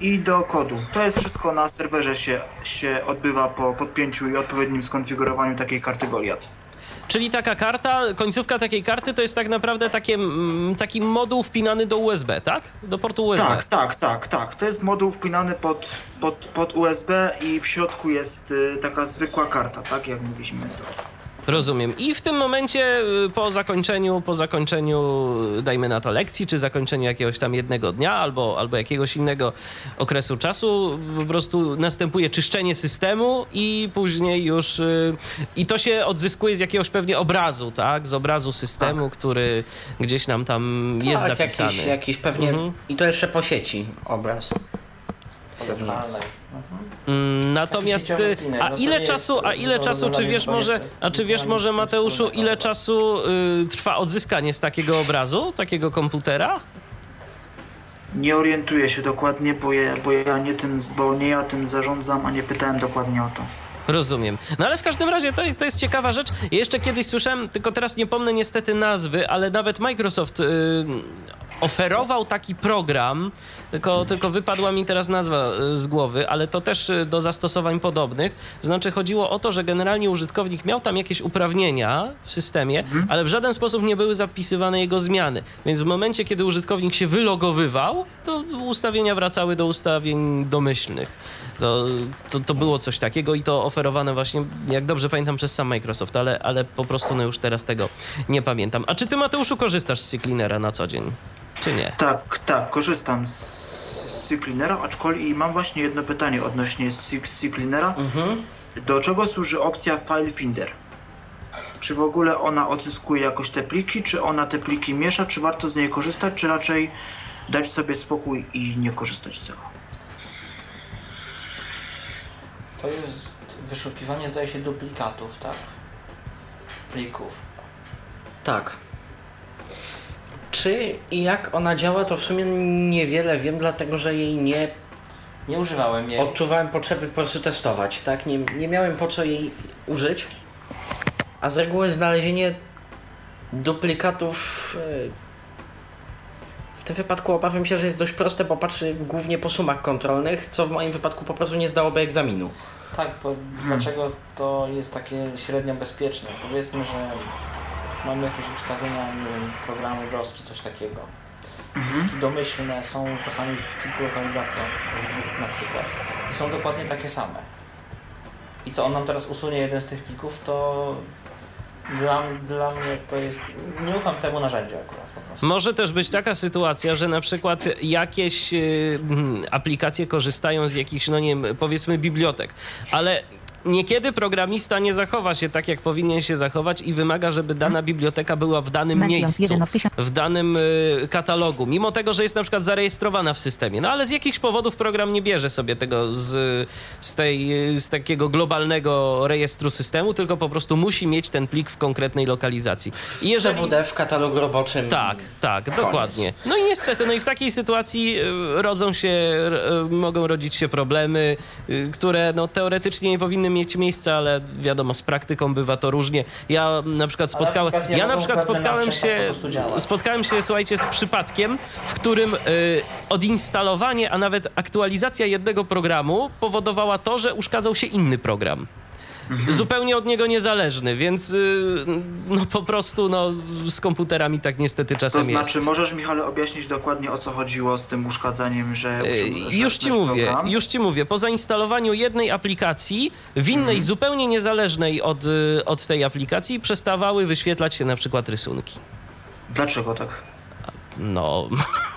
i do kodu. To jest wszystko na serwerze się, się odbywa po podpięciu i odpowiednim skonfigurowaniu takiej karty Goliath. Czyli taka karta, końcówka takiej karty to jest tak naprawdę takie, mm, taki moduł wpinany do USB, tak? Do portu USB. Tak, tak, tak, tak. To jest moduł wpinany pod, pod, pod USB i w środku jest y, taka zwykła karta, tak jak mówiliśmy. Rozumiem. I w tym momencie y, po zakończeniu, po zakończeniu, y, dajmy na to lekcji, czy zakończeniu jakiegoś tam jednego dnia albo, albo jakiegoś innego okresu czasu, po prostu następuje czyszczenie systemu i później już y, i to się odzyskuje z jakiegoś pewnie obrazu, tak? Z obrazu systemu, który gdzieś nam tam jest tak, zapisany. Jakiś, jakiś pewnie. Mhm. I to jeszcze po sieci obraz. Pewnie. Mm, Natomiast y, a no ile czasu, a ile czasu, czy rozwiązanie wiesz może, a czy wiesz może Mateuszu, ile czasu y, trwa odzyskanie z takiego obrazu, takiego komputera? Nie orientuję się dokładnie, bo ja, bo ja nie tym, bo nie ja tym zarządzam, a nie pytałem dokładnie o to. Rozumiem. No ale w każdym razie to, to jest ciekawa rzecz. Ja jeszcze kiedyś słyszałem, tylko teraz nie pomnę niestety nazwy, ale nawet Microsoft y, oferował taki program, tylko, tylko wypadła mi teraz nazwa y, z głowy, ale to też y, do zastosowań podobnych. Znaczy chodziło o to, że generalnie użytkownik miał tam jakieś uprawnienia w systemie, ale w żaden sposób nie były zapisywane jego zmiany. Więc w momencie, kiedy użytkownik się wylogowywał, to ustawienia wracały do ustawień domyślnych. To, to, to było coś takiego i to oferowane właśnie, jak dobrze pamiętam, przez sam Microsoft, ale, ale po prostu no już teraz tego nie pamiętam. A czy ty, Mateuszu, korzystasz z CCleanera na co dzień? Czy nie? Tak, tak, korzystam z, z CCleanera, aczkolwiek i mam właśnie jedno pytanie odnośnie CCleanera. Mhm. Do czego służy opcja File Finder? Czy w ogóle ona odzyskuje jakoś te pliki, czy ona te pliki miesza, czy warto z niej korzystać, czy raczej dać sobie spokój i nie korzystać z tego? To jest wyszukiwanie, zdaje się, duplikatów, tak? Plików. Tak. Czy i jak ona działa, to w sumie niewiele wiem, dlatego że jej nie Nie używałem jej. odczuwałem potrzeby po prostu testować, tak? Nie, nie miałem po co jej użyć. A z reguły znalezienie duplikatów e, w tym wypadku obawiam się, że jest dość proste, bo patrzy głównie po sumach kontrolnych, co w moim wypadku po prostu nie zdałoby egzaminu. Tak, bo dlaczego to jest takie średnio bezpieczne? Powiedzmy, że mamy jakieś ustawienia, nie wiem, programu DOS czy coś takiego. Pliki domyślne są czasami w kilku lokalizacjach, w dwóch na przykład. I są dokładnie takie same. i co on nam teraz usunie jeden z tych plików, to dla, dla mnie to jest. Nie ufam temu narzędziu akurat po prostu. Może też być taka sytuacja, że na przykład jakieś y, mm, aplikacje korzystają z jakichś, no nie wiem, powiedzmy bibliotek, ale niekiedy programista nie zachowa się tak, jak powinien się zachować i wymaga, żeby dana biblioteka była w danym miejscu, 1 of 1000. w danym y, katalogu, mimo tego, że jest na przykład zarejestrowana w systemie. No ale z jakichś powodów program nie bierze sobie tego z, z, tej, z takiego globalnego rejestru systemu, tylko po prostu musi mieć ten plik w konkretnej lokalizacji. I jeżeli... CWD w katalogu roboczym. Tak, tak, dokładnie. No i niestety, no i w takiej sytuacji y, rodzą się, y, mogą rodzić się problemy, które no teoretycznie nie powinny mieć miejsca, ale wiadomo, z praktyką bywa to różnie. Ja na przykład spotkałem, ja na przykład spotkałem się, spotkałem się, słuchajcie, z przypadkiem, w którym y, odinstalowanie, a nawet aktualizacja jednego programu powodowała to, że uszkadzał się inny program. Zupełnie od niego niezależny, więc y, no po prostu no, z komputerami tak niestety czasem To znaczy, jest. możesz Michale objaśnić dokładnie o co chodziło z tym uszkadzaniem, że... Y, Już ci mówię, program- już ci mówię. Po zainstalowaniu jednej aplikacji, w innej Mhm. zupełnie niezależnej od, y, od tej aplikacji przestawały wyświetlać się na przykład rysunki. Dlaczego tak? No,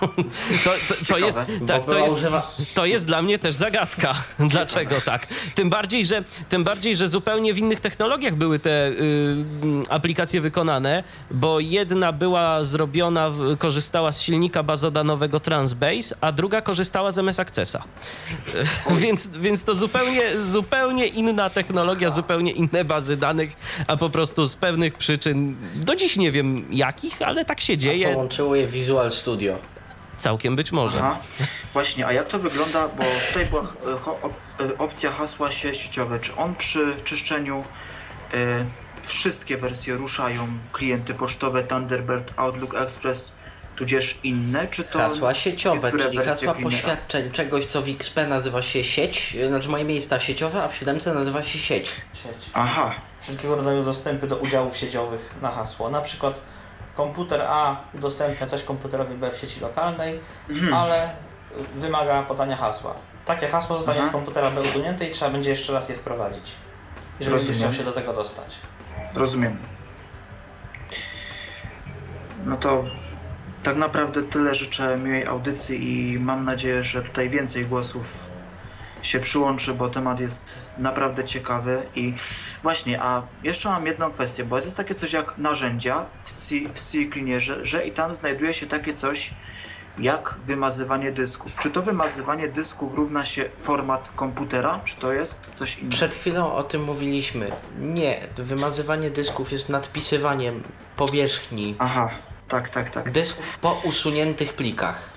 to, to, to Ciekawe, jest, bo tak, to jest, to jest dla mnie też zagadka. Dlaczego tak? Tym bardziej, że, tym bardziej, że zupełnie w innych technologiach były te y, aplikacje wykonane, bo jedna była zrobiona, korzystała z silnika bazodanowego Transbase, a druga korzystała z MS Accessa. więc, więc to zupełnie, zupełnie inna technologia, zupełnie inne bazy danych, a po prostu z pewnych przyczyn, do dziś nie wiem jakich, ale tak się dzieje. Połączyło je Visual Studio. Całkiem być może. Aha. Właśnie, a jak to wygląda, bo tutaj była e, e, opcja hasła sie- sieciowe. Czy on przy czyszczeniu e, wszystkie wersje ruszają, klienty pocztowe, Thunderbird, Outlook Express, tudzież inne, czy to... Hasła sieciowe, czyli hasła poświadczeń czegoś, co w XP nazywa się sieć, znaczy moje miejsca sieciowe, a w 7 nazywa się sieć. Sieć. Aha, Wszelkiego rodzaju dostępy do udziałów sieciowych na hasło. Na przykład komputer A udostępnia coś komputerowi B w sieci lokalnej, Mhm. ale wymaga podania hasła. Takie hasło zostanie Aha. z komputera B usunięte i trzeba będzie jeszcze raz je wprowadzić. Jeżeli Rozumiem. chciał się do tego dostać. rozumiem. No to tak naprawdę tyle życzę miłej audycji i mam nadzieję, że tutaj więcej głosów się przyłączy, bo temat jest naprawdę ciekawy i właśnie, a jeszcze mam jedną kwestię, bo jest takie coś jak narzędzia w C, w C Cleanerze, że i tam znajduje się takie coś jak wymazywanie dysków. Czy to wymazywanie dysków równa się format komputera, czy to jest coś innego? Przed chwilą o tym mówiliśmy. Nie, wymazywanie dysków jest nadpisywaniem powierzchni Aha, tak, tak, tak. dysków po usuniętych plikach.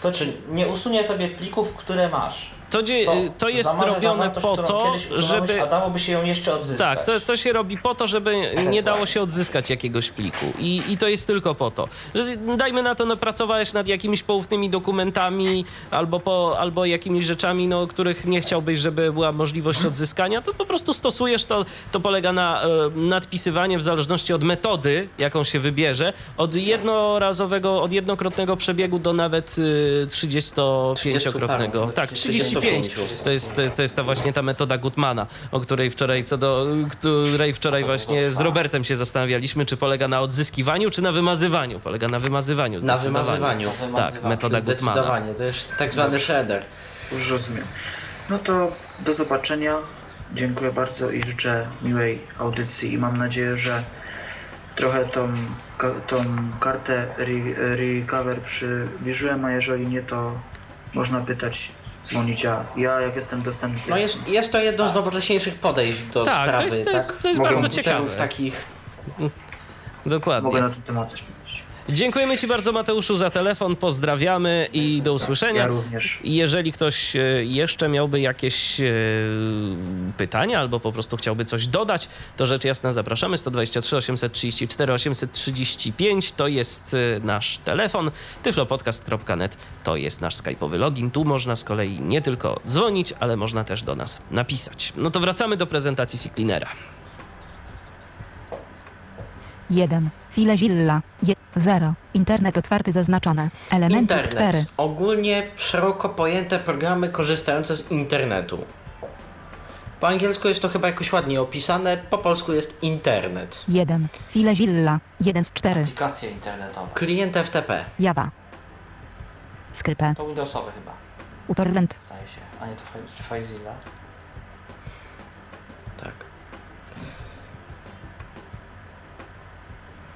To czy nie usunie tobie plików, które masz? To, dzie- to jest robione po to, żeby. A dałoby się ją jeszcze odzyskać. Tak, to, to się robi po to, żeby nie dało się odzyskać jakiegoś pliku. I, I to jest tylko po to. Że z- dajmy na to, no, pracowałeś nad jakimiś poufnymi dokumentami albo, po, albo jakimiś rzeczami, no, których nie chciałbyś, żeby była możliwość odzyskania, to po prostu stosujesz to. To polega na e, nadpisywaniu w zależności od metody, jaką się wybierze, od jednorazowego, od jednokrotnego przebiegu do nawet y, 35-krotnego. paru, Tak, 35. 35. To jest, to jest ta właśnie ta metoda Gutmana, o której wczoraj co do której wczoraj właśnie z Robertem się zastanawialiśmy, czy polega na odzyskiwaniu, czy na wymazywaniu. Polega na wymazywaniu. Na wymazywaniu. Tak, metoda Gutmana. Zdecydowanie, to jest tak zwany shredder. Już rozumiem. No to do zobaczenia. Dziękuję bardzo i życzę miłej audycji i mam nadzieję, że trochę tą, ka- tą kartę re- recover przybliżyłem, a jeżeli nie, to można pytać, dzwonić, a ja jak jestem dostępny, to No jest, jest to jedno z nowocześniejszych podejść do Tak, to sprawy. jest, to jest, tak? to jest bardzo ciekawe. takich Dokładnie. mogę na ten temat coś powiedzieć. Dziękujemy Ci bardzo Mateuszu za telefon, pozdrawiamy i do usłyszenia. Ja również. Jeżeli ktoś e, jeszcze miałby jakieś e, pytania albo po prostu chciałby coś dodać, to rzecz jasna zapraszamy 123 834 835 to jest e, nasz telefon, tyflopodcast.net to jest nasz skype'owy login. Tu można z kolei nie tylko dzwonić, ale można też do nas napisać. No to wracamy do prezentacji Cleanera. 1. Filezilla. 0. Internet otwarty zaznaczone. Elementy internet. 4. Ogólnie szeroko pojęte programy korzystające z internetu. Po angielsku jest to chyba jakoś ładnie opisane, po polsku jest internet. 1. Filezilla. 1 z 4. Aplikacje internetowe. Klient FTP. Java. Skrypę. To Windowsowe chyba, Utorrent. zdaje się. A nie to Fi- Filezilla.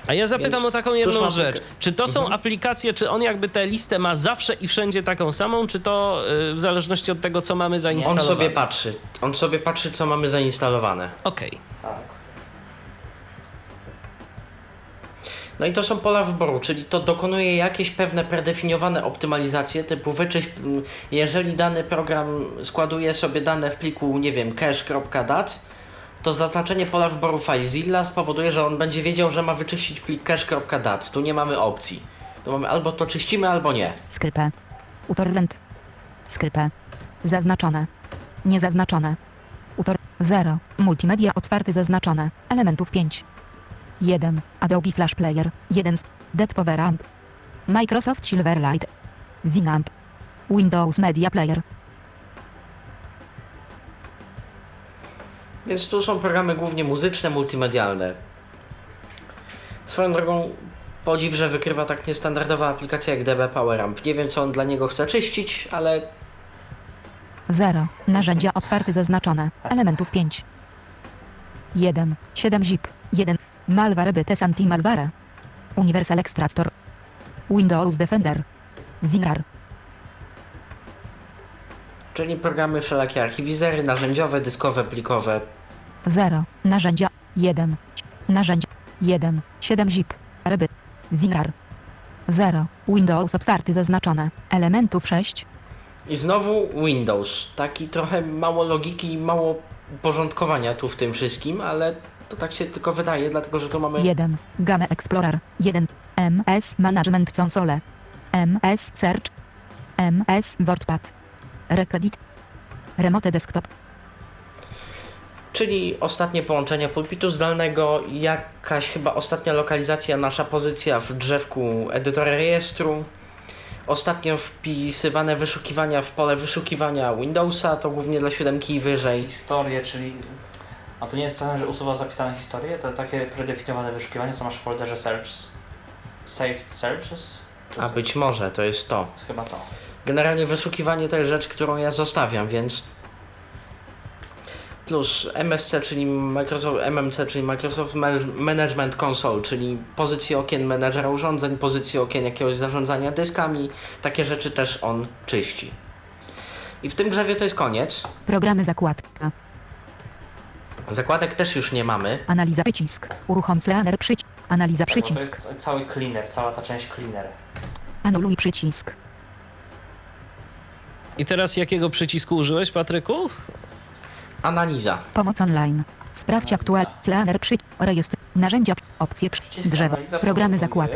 A ja zapytam o taką jedną rzecz. Czy to są Mhm. aplikacje, czy on jakby tę listę ma zawsze i wszędzie taką samą, czy to y, w zależności od tego, co mamy On zainstalowane? sobie patrzy. On sobie patrzy, co mamy zainstalowane. Okej. Tak. No i to są pola wyboru, czyli to dokonuje jakieś pewne predefiniowane optymalizacje, typu wyczyść, m, jeżeli dany program składuje sobie dane w pliku, nie wiem, cache.dat, to zaznaczenie pola wyboru FileZilla spowoduje, że on będzie wiedział, że ma wyczyścić plik cache.dat. Tu nie mamy opcji. Mamy albo to czyścimy, albo nie. Skrypę. Utorrent. Skrypę. Zaznaczone. Niezaznaczone. Utor 0. Multimedia otwarty zaznaczone. Elementów 5. 1. Adobe Flash Player. 1. z- Dead Power Amp. Microsoft Silverlight. Winamp. Windows Media Player. Więc tu są programy głównie muzyczne, multimedialne. Swoją drogą podziw, że wykrywa tak niestandardowa aplikacja jak DB PowerAmp. Nie wiem, co on dla niego chce czyścić, ale 0. Narzędzia otwarty zaznaczone. Elementów 5. 1. 7 zip. 1. Malware Bytes Anti-Malware. Universal Extractor. Windows Defender. WinRAR. Czyli programy wszelakie archiwizery, narzędziowe, dyskowe, plikowe. 0. Narzędzia 1. Narzędzia 1. 7 zip. Ryby. WinRAR. 0. Windows otwarty zaznaczone. Elementów 6. I znowu Windows. Taki trochę mało logiki i mało porządkowania tu w tym wszystkim, ale to tak się tylko wydaje, dlatego że tu mamy 1. Game Explorer. 1. MS Management Console. MS Search. MS WordPad. Recedit. Remote Desktop. Czyli ostatnie połączenie pulpitu zdalnego, jakaś chyba ostatnia lokalizacja, nasza pozycja w drzewku edytora rejestru. Ostatnio wpisywane wyszukiwania w pole wyszukiwania Windowsa, to głównie dla siódemki i wyżej. Historię, czyli... A to nie jest to, że usuwa zapisane historie? To takie predefiniowane wyszukiwanie, co masz w folderze search? Saved searches? A być może to jest to. Jest chyba to. Generalnie wyszukiwanie to jest rzecz, którą ja zostawiam, więc plus MSC, czyli Microsoft, MMC, czyli Microsoft Man- Management Console, czyli pozycje okien menedżera urządzeń, pozycje okien jakiegoś zarządzania dyskami, takie rzeczy też on czyści. I w tym drzewie to jest koniec. Programy zakładka. Zakładek też już nie mamy. Analiza przycisk. Uruchom Cleaner przycisk. Analiza Tak, bo to przycisk. jest cały cleaner, cała ta część cleaner. Anuluj przycisk. I teraz jakiego przycisku użyłeś, Patryku? Analiza. Pomoc online. Sprawdź aktual. Cleaner przycisk. Rejestr. Narzędzia. Opcje. przy- Przycisk Drzewo. Programy zakład.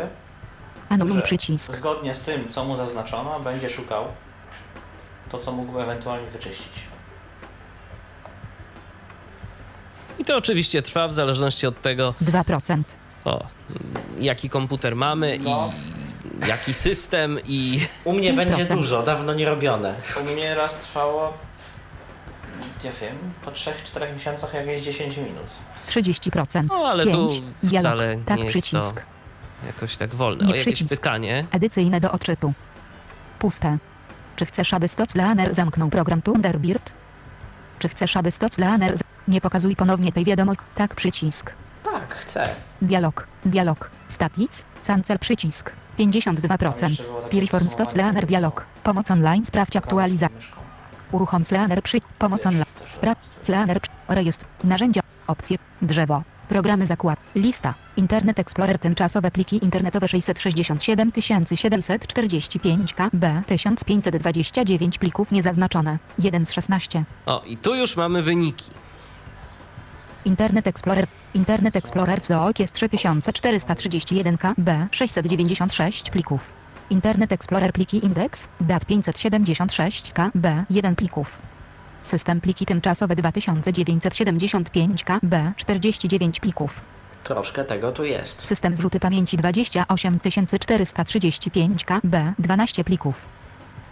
Anuluj przycisk. Zgodnie z tym, co mu zaznaczono, będzie szukał to, co mógłby ewentualnie wyczyścić. I to oczywiście trwa w zależności od tego, 2%. o, jaki komputer mamy No. i jaki system i U mnie 5%. będzie dużo, dawno nie robione. U mnie raz trwało, ja wiem, po 3-4 miesiącach jakieś 10 minut. 30%. No, ale 5. tu Dialog. wcale tak nie jest to- przycisk. jakoś tak wolne. Nie O jakieś przycisk. pytanie? Edycyjne do odczytu. Puste. Czy chcesz, aby Stoclaner zamknął program Thunderbird? Czy chcesz, aby Stoclaner... Z... Nie pokazuj ponownie tej wiadomości. Tak przycisk. Tak, chcę. Dialog. Dialog. Static. Cancel przycisk. Tam 52%. jeszcze było takie Piriform Stoclaner tego, dialog. Pomoc online. Sprawdź aktualizację. Uruchom Cleaner przy... Pomoc online. Sprawdź. przy- Rejestr. Narzędzia. Opcje. Drzewo. Programy zakład. Lista. Internet Explorer. Tymczasowe pliki internetowe 667 745 KB. 1529 plików niezaznaczone. 1 z 16. O, i tu już mamy wyniki. Internet Explorer. Internet Explorer COOK jest 3431 KB. 696 plików. Internet Explorer pliki indeks DAT 576 KB. 1 plików. System pliki tymczasowe 2975 KB. 49 plików. Troszkę tego tu jest. System zrzuty pamięci 28435 KB. 12 plików.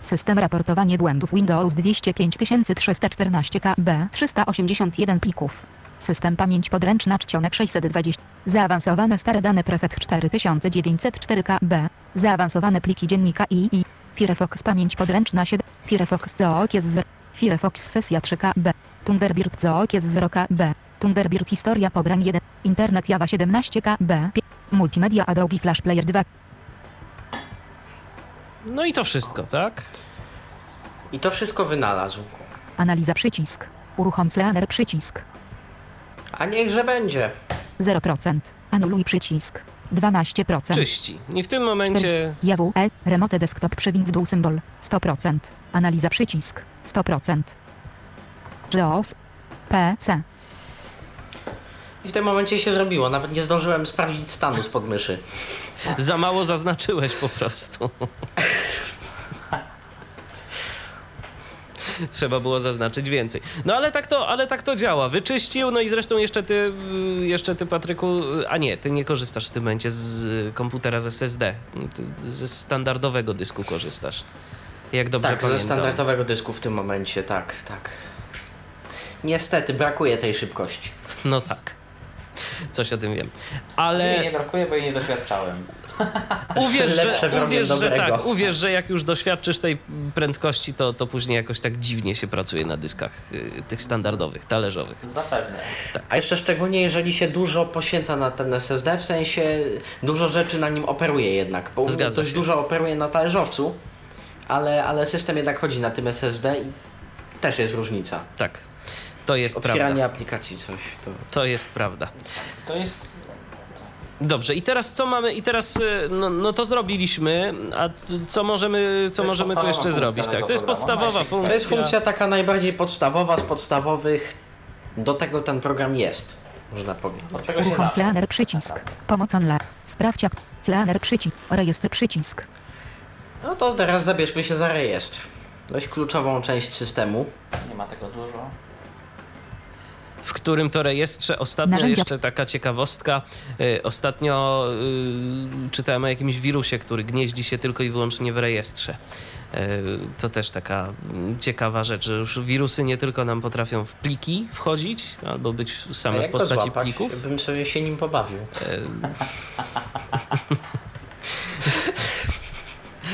System raportowanie błędów Windows 25314 KB 381 plików. System pamięć podręczna czcionek 620. Zaawansowane stare dane prefekt 4904 KB. Zaawansowane pliki dziennika II. Firefox pamięć podręczna 7. Firefox Zook jest 0. Firefox sesja 3 KB. Thunderbird Zook jest 0 KB. Thunderbird historia pobrań 1. Internet Java 17 KB. Multimedia Adobe Flash Player 2. No i to wszystko, tak? I to wszystko wynalazł. Analiza przycisk. Uruchom scanner przycisk. A niechże będzie. 0%. Anuluj przycisk. 12%. Czyści. I w tym momencie JWE, Remote Desktop przewin w dół symbol, 100%. Analiza przycisk, 100%. JOS, PC, I w tym momencie się zrobiło. Nawet nie zdążyłem sprawdzić stanu spod myszy. za mało zaznaczyłeś po prostu. Trzeba było zaznaczyć więcej. No ale tak to, ale tak to działa. Wyczyścił, no i zresztą jeszcze ty, y, jeszcze ty Patryku, y, a nie, ty nie korzystasz w tym momencie z y, komputera z SSD. Ty ze standardowego dysku korzystasz. Jak dobrze tak, ze pamiętam. standardowego dysku w tym momencie, tak, tak. Niestety, brakuje tej szybkości. No tak. Coś o tym wiem. Mnie Ale nie brakuje, bo jej nie doświadczałem. uwierz, że, uwierz, że tak, uwierz, że jak już doświadczysz tej prędkości, to, to później jakoś tak dziwnie się pracuje na dyskach y, tych standardowych, talerzowych. Zapewne. A jeszcze szczególnie, jeżeli się dużo poświęca na ten SSD, w sensie dużo rzeczy na nim operuje jednak. Bo Zgadza dość się. dużo operuje na talerzowcu, ale, ale system jednak chodzi na tym SSD i też jest różnica. Tak. To jest Otwieranie prawda. aplikacji coś. To... To jest prawda. To jest Dobrze, i teraz co mamy? I teraz y, no, no to zrobiliśmy, a co możemy, co możemy tu jeszcze zrobić? Tak, to jest podstawowa funkcja. to jest funkcja taka najbardziej podstawowa z podstawowych. Do tego ten program jest, można powiedzieć. od uruchom przycisk, pomoc online, sprawdź jak, przycisk, rejestr przycisk, No to teraz zabierzmy się za rejestr. Dość kluczową część systemu. Nie ma tego dużo. W którym to rejestrze ostatnio Narzędzia. jeszcze taka ciekawostka. y, Ostatnio y, czytałem o jakimś wirusie, który gnieździ się tylko i wyłącznie w rejestrze. Y, To też taka mm, ciekawa rzecz, że już wirusy nie tylko nam potrafią w pliki wchodzić, albo być same w postaci złapać? plików. Bym sobie się nim pobawił.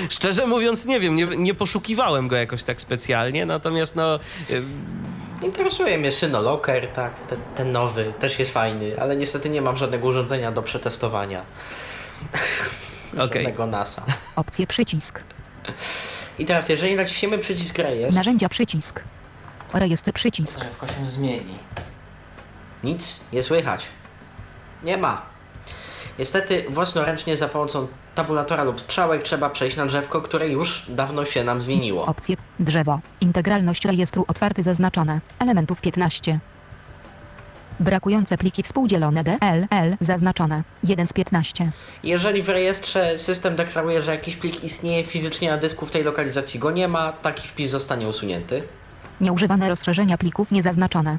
Szczerze mówiąc, nie wiem, nie, nie poszukiwałem go jakoś tak specjalnie, natomiast no. Interesuje mnie Synolocker, tak, ten, ten nowy, też jest fajny, ale niestety nie mam żadnego urządzenia do przetestowania. Okej. Żadnego NASA. opcje przycisk, I teraz, jeżeli naciśniemy przycisk rejestr, narzędzia przycisk, rejestr przycisk, Drzewko się zmieni. nic nie słychać. Nie ma. Niestety, własnoręcznie za pomocą tabulatora lub strzałek trzeba przejść na drzewko, które już dawno się nam zmieniło. opcje, drzewo, integralność rejestru otwarty zaznaczone, elementów 15. Brakujące pliki współdzielone DLL zaznaczone, 1 z 15. Jeżeli w rejestrze system deklaruje, że jakiś plik istnieje fizycznie na dysku, w tej lokalizacji go nie ma, taki wpis zostanie usunięty. Nieużywane rozszerzenia plików niezaznaczone.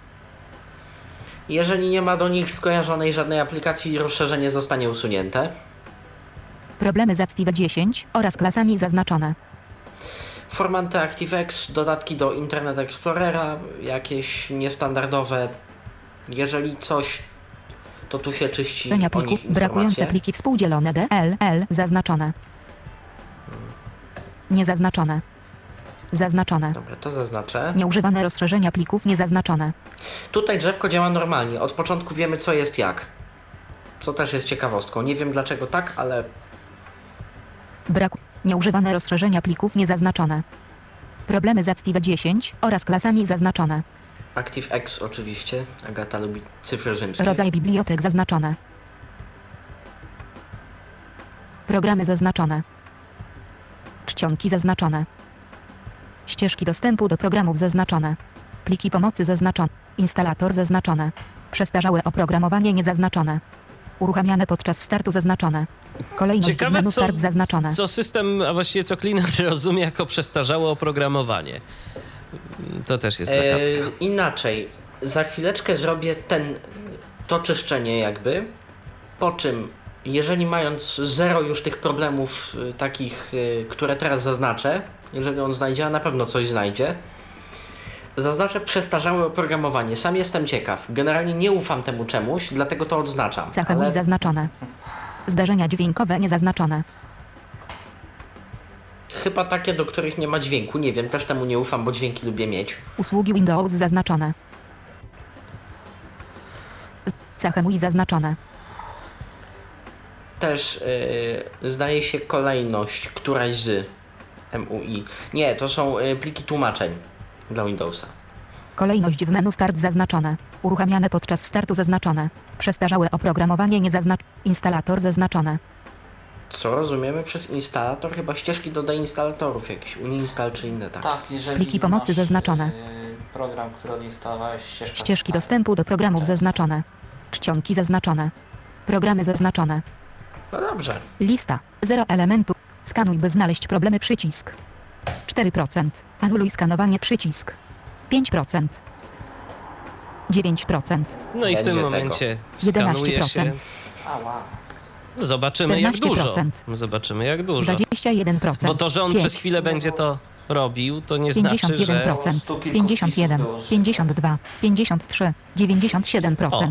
Jeżeli nie ma do nich skojarzonej żadnej aplikacji, rozszerzenie zostanie usunięte. Problemy z Active 10 oraz klasami zaznaczone. Formaty ActiveX, dodatki do Internet Explorera, jakieś niestandardowe. Jeżeli coś, to tu się czyści nich plików, brakujące pliki współdzielone DLL zaznaczone. Niezaznaczone. Zaznaczone. Dobra, to zaznaczę. Nieużywane rozszerzenia plików niezaznaczone. Tutaj drzewko działa normalnie. Od początku wiemy, co jest jak. Co też jest ciekawostką. Nie wiem dlaczego tak, ale Brak. Nieużywane rozszerzenia plików niezaznaczone. Problemy z Active 10 oraz klasami zaznaczone. ActiveX oczywiście. Agata lubi cyfry rzymskie. Rodzaj bibliotek zaznaczone. Programy zaznaczone. Czcionki zaznaczone. Ścieżki dostępu do programów zaznaczone. Pliki pomocy zaznaczone. Instalator zaznaczone. Przestarzałe oprogramowanie niezaznaczone. Uruchamiane podczas startu zaznaczone. Kolejność Ciekawe, menu co, start zaznaczone. co system, a właściwie co klient rozumie jako przestarzałe oprogramowanie. To też jest taka. E, inaczej. Za chwileczkę zrobię ten, to czyszczenie jakby. Po czym, jeżeli mając zero już tych problemów y, takich, y, które teraz zaznaczę, jeżeli on znajdzie, a na pewno coś znajdzie. Zaznaczę przestarzałe oprogramowanie. Sam jestem ciekaw. Generalnie nie ufam temu czemuś, dlatego to odznaczam. Cecha mój Ale zaznaczone. Zdarzenia dźwiękowe niezaznaczone. chyba takie, do których nie ma dźwięku. Nie wiem, też temu nie ufam, bo dźwięki lubię mieć. Usługi Windows zaznaczone. Cechy mój zaznaczone. Też yy, zdaje się kolejność któraś z MUI. Nie, to są yy, pliki tłumaczeń dla Windowsa. Kolejność w menu start zaznaczone. Uruchamiane podczas startu zaznaczone. Przestarzałe oprogramowanie niezaznaczone. Instalator zaznaczone. Co rozumiemy przez instalator? Chyba ścieżki do deinstalatorów, jakiś uninstall czy inne tak. Tak, jeżeli Pliki pomocy masz, zaznaczone. yy, program, który odinstalowałeś, ścieżka Ścieżki zostaje. dostępu do programów zaznaczone. Czcionki zaznaczone. Programy zaznaczone. No dobrze. Lista. 0 elementów. Skanuj by znaleźć problemy przycisk. 4%. Anuluj skanowanie przycisk. 5%. 9%. No i w Będzie tym tego. momencie skanuje się. 11%. Ała. Zobaczymy jak dużo. 14%. Zobaczymy jak dużo. 21%. Bo to, że on Pięć. przez chwilę będzie to robił, to nie znaczy, że... 51%, stu kilku 51, wpisów było. 52, 53, 97%, O.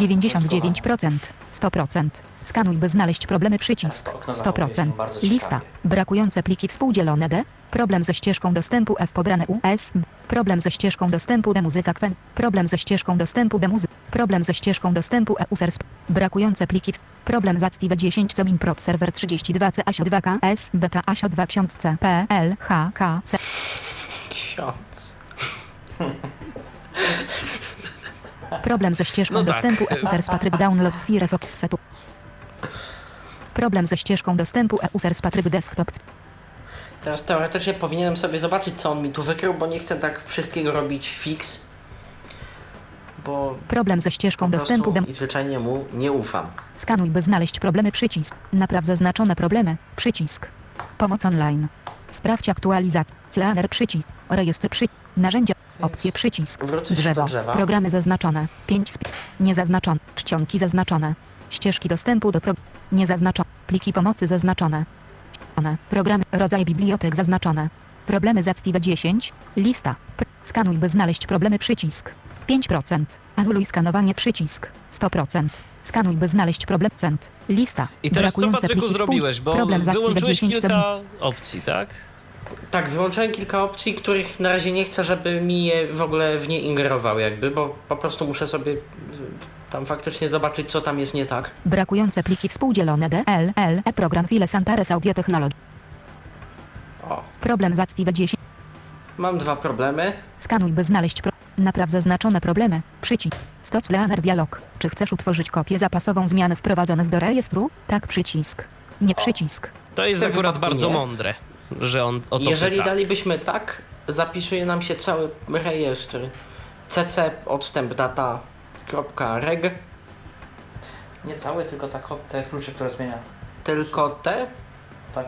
99%, 100%. Skanuj, by znaleźć problemy przycisk. To okno 100%. zachodnie, bardzo Lista. Brakujące pliki współdzielone D. Problem ze ścieżką dostępu F pobrane US. Problem ze ścieżką dostępu D muzyka Quen. Problem ze ścieżką dostępu D muzyka. Problem ze ścieżką dostępu E users. Brakujące pliki. Problem z Active 10 Comin Prot Server 32 C ASIO 2 K S Beta ASIO 2 Ksiądz C P L H K C Ksiądz. Problem ze ścieżką No tak. dostępu EUSERS Patryk Download z Firefox Setu. Problem ze ścieżką dostępu EUSERS Patryk Desktop. Teraz teoretycznie powinienem sobie zobaczyć, co on mi tu wykrył, bo nie chcę tak wszystkiego robić fix. Bo Problem ze ścieżką dostępu dem. i zwyczajnie mu nie ufam. Skanuj by znaleźć problemy przycisk. Napraw zaznaczone problemy. Przycisk. Pomoc online. Sprawdź aktualizację. Scanner przycisk. Rejestr przycisk. Narzędzia. Opcje przycisk. Wrócę Drzewo. Programy zaznaczone. 5 sp- Niezaznaczone. Czcionki zaznaczone. Ścieżki dostępu do pro... Niezaznaczone. Pliki pomocy zaznaczone. One. Programy. Rodzaj bibliotek zaznaczone. Problemy z Active 10. Lista. Pr- Skanuj by znaleźć problemy przycisk. 5%. Anuluj skanowanie przycisk. 100%. Skanuj by znaleźć problem cent. Lista. I teraz co Patryku zrobiłeś? Bo Problem wyłączyłeś 10 kilka opcji, tak? Tak, wyłączyłem kilka opcji, których na razie nie chcę, żeby mi je w ogóle w nie ingerował jakby, bo po prostu muszę sobie tam faktycznie zobaczyć, co tam jest nie tak. Brakujące pliki współdzielone DL, L, E program Files Antares Audio Technology. O, Problem z Active 10. mam dwa problemy. Skanuj by znaleźć pro... Napraw zaznaczone problemy. Przycisk. Stoc Leaner Dialog. Czy chcesz utworzyć kopię zapasową zmian wprowadzonych do rejestru? Tak przycisk. Nie przycisk. To jest akurat bardzo nie. mądre, że on o to Jeżeli pyta. dalibyśmy tak, zapisuje nam się cały rejestr cc odstęp data.reg, Nie cały, tylko tak, te klucze, które zmienia. tylko te. Tak.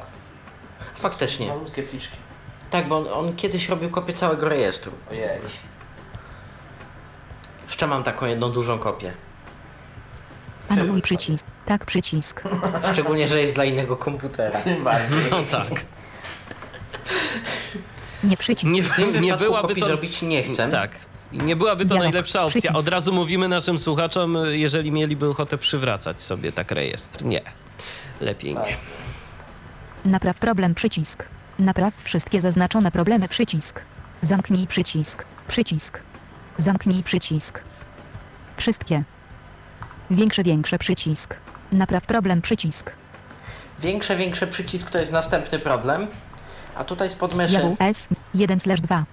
Faktycznie. Malutkie pliczki. Tak, bo on, on kiedyś robił kopię całego rejestru. Ojej. Jeszcze mam taką jedną dużą kopię. Anuluj przycisk. Tak przycisk. Szczególnie, że jest dla innego komputera. Tym bardziej. No tak. Nie przycisk. Nie, W tym nie byłaby kopii to... zrobić nie chcę. Tak. I nie byłaby to Dialog. najlepsza opcja. Przycisk. Od razu mówimy naszym słuchaczom, jeżeli mieliby ochotę przywracać sobie tak rejestr. Nie. Lepiej nie. Napraw problem przycisk. Napraw wszystkie zaznaczone problemy przycisk. Zamknij przycisk. Przycisk. Zamknij przycisk. Wszystkie. Większy, większy przycisk. Napraw problem przycisk. Większe, większy przycisk to jest następny problem. A tutaj spod myszy S 1 2.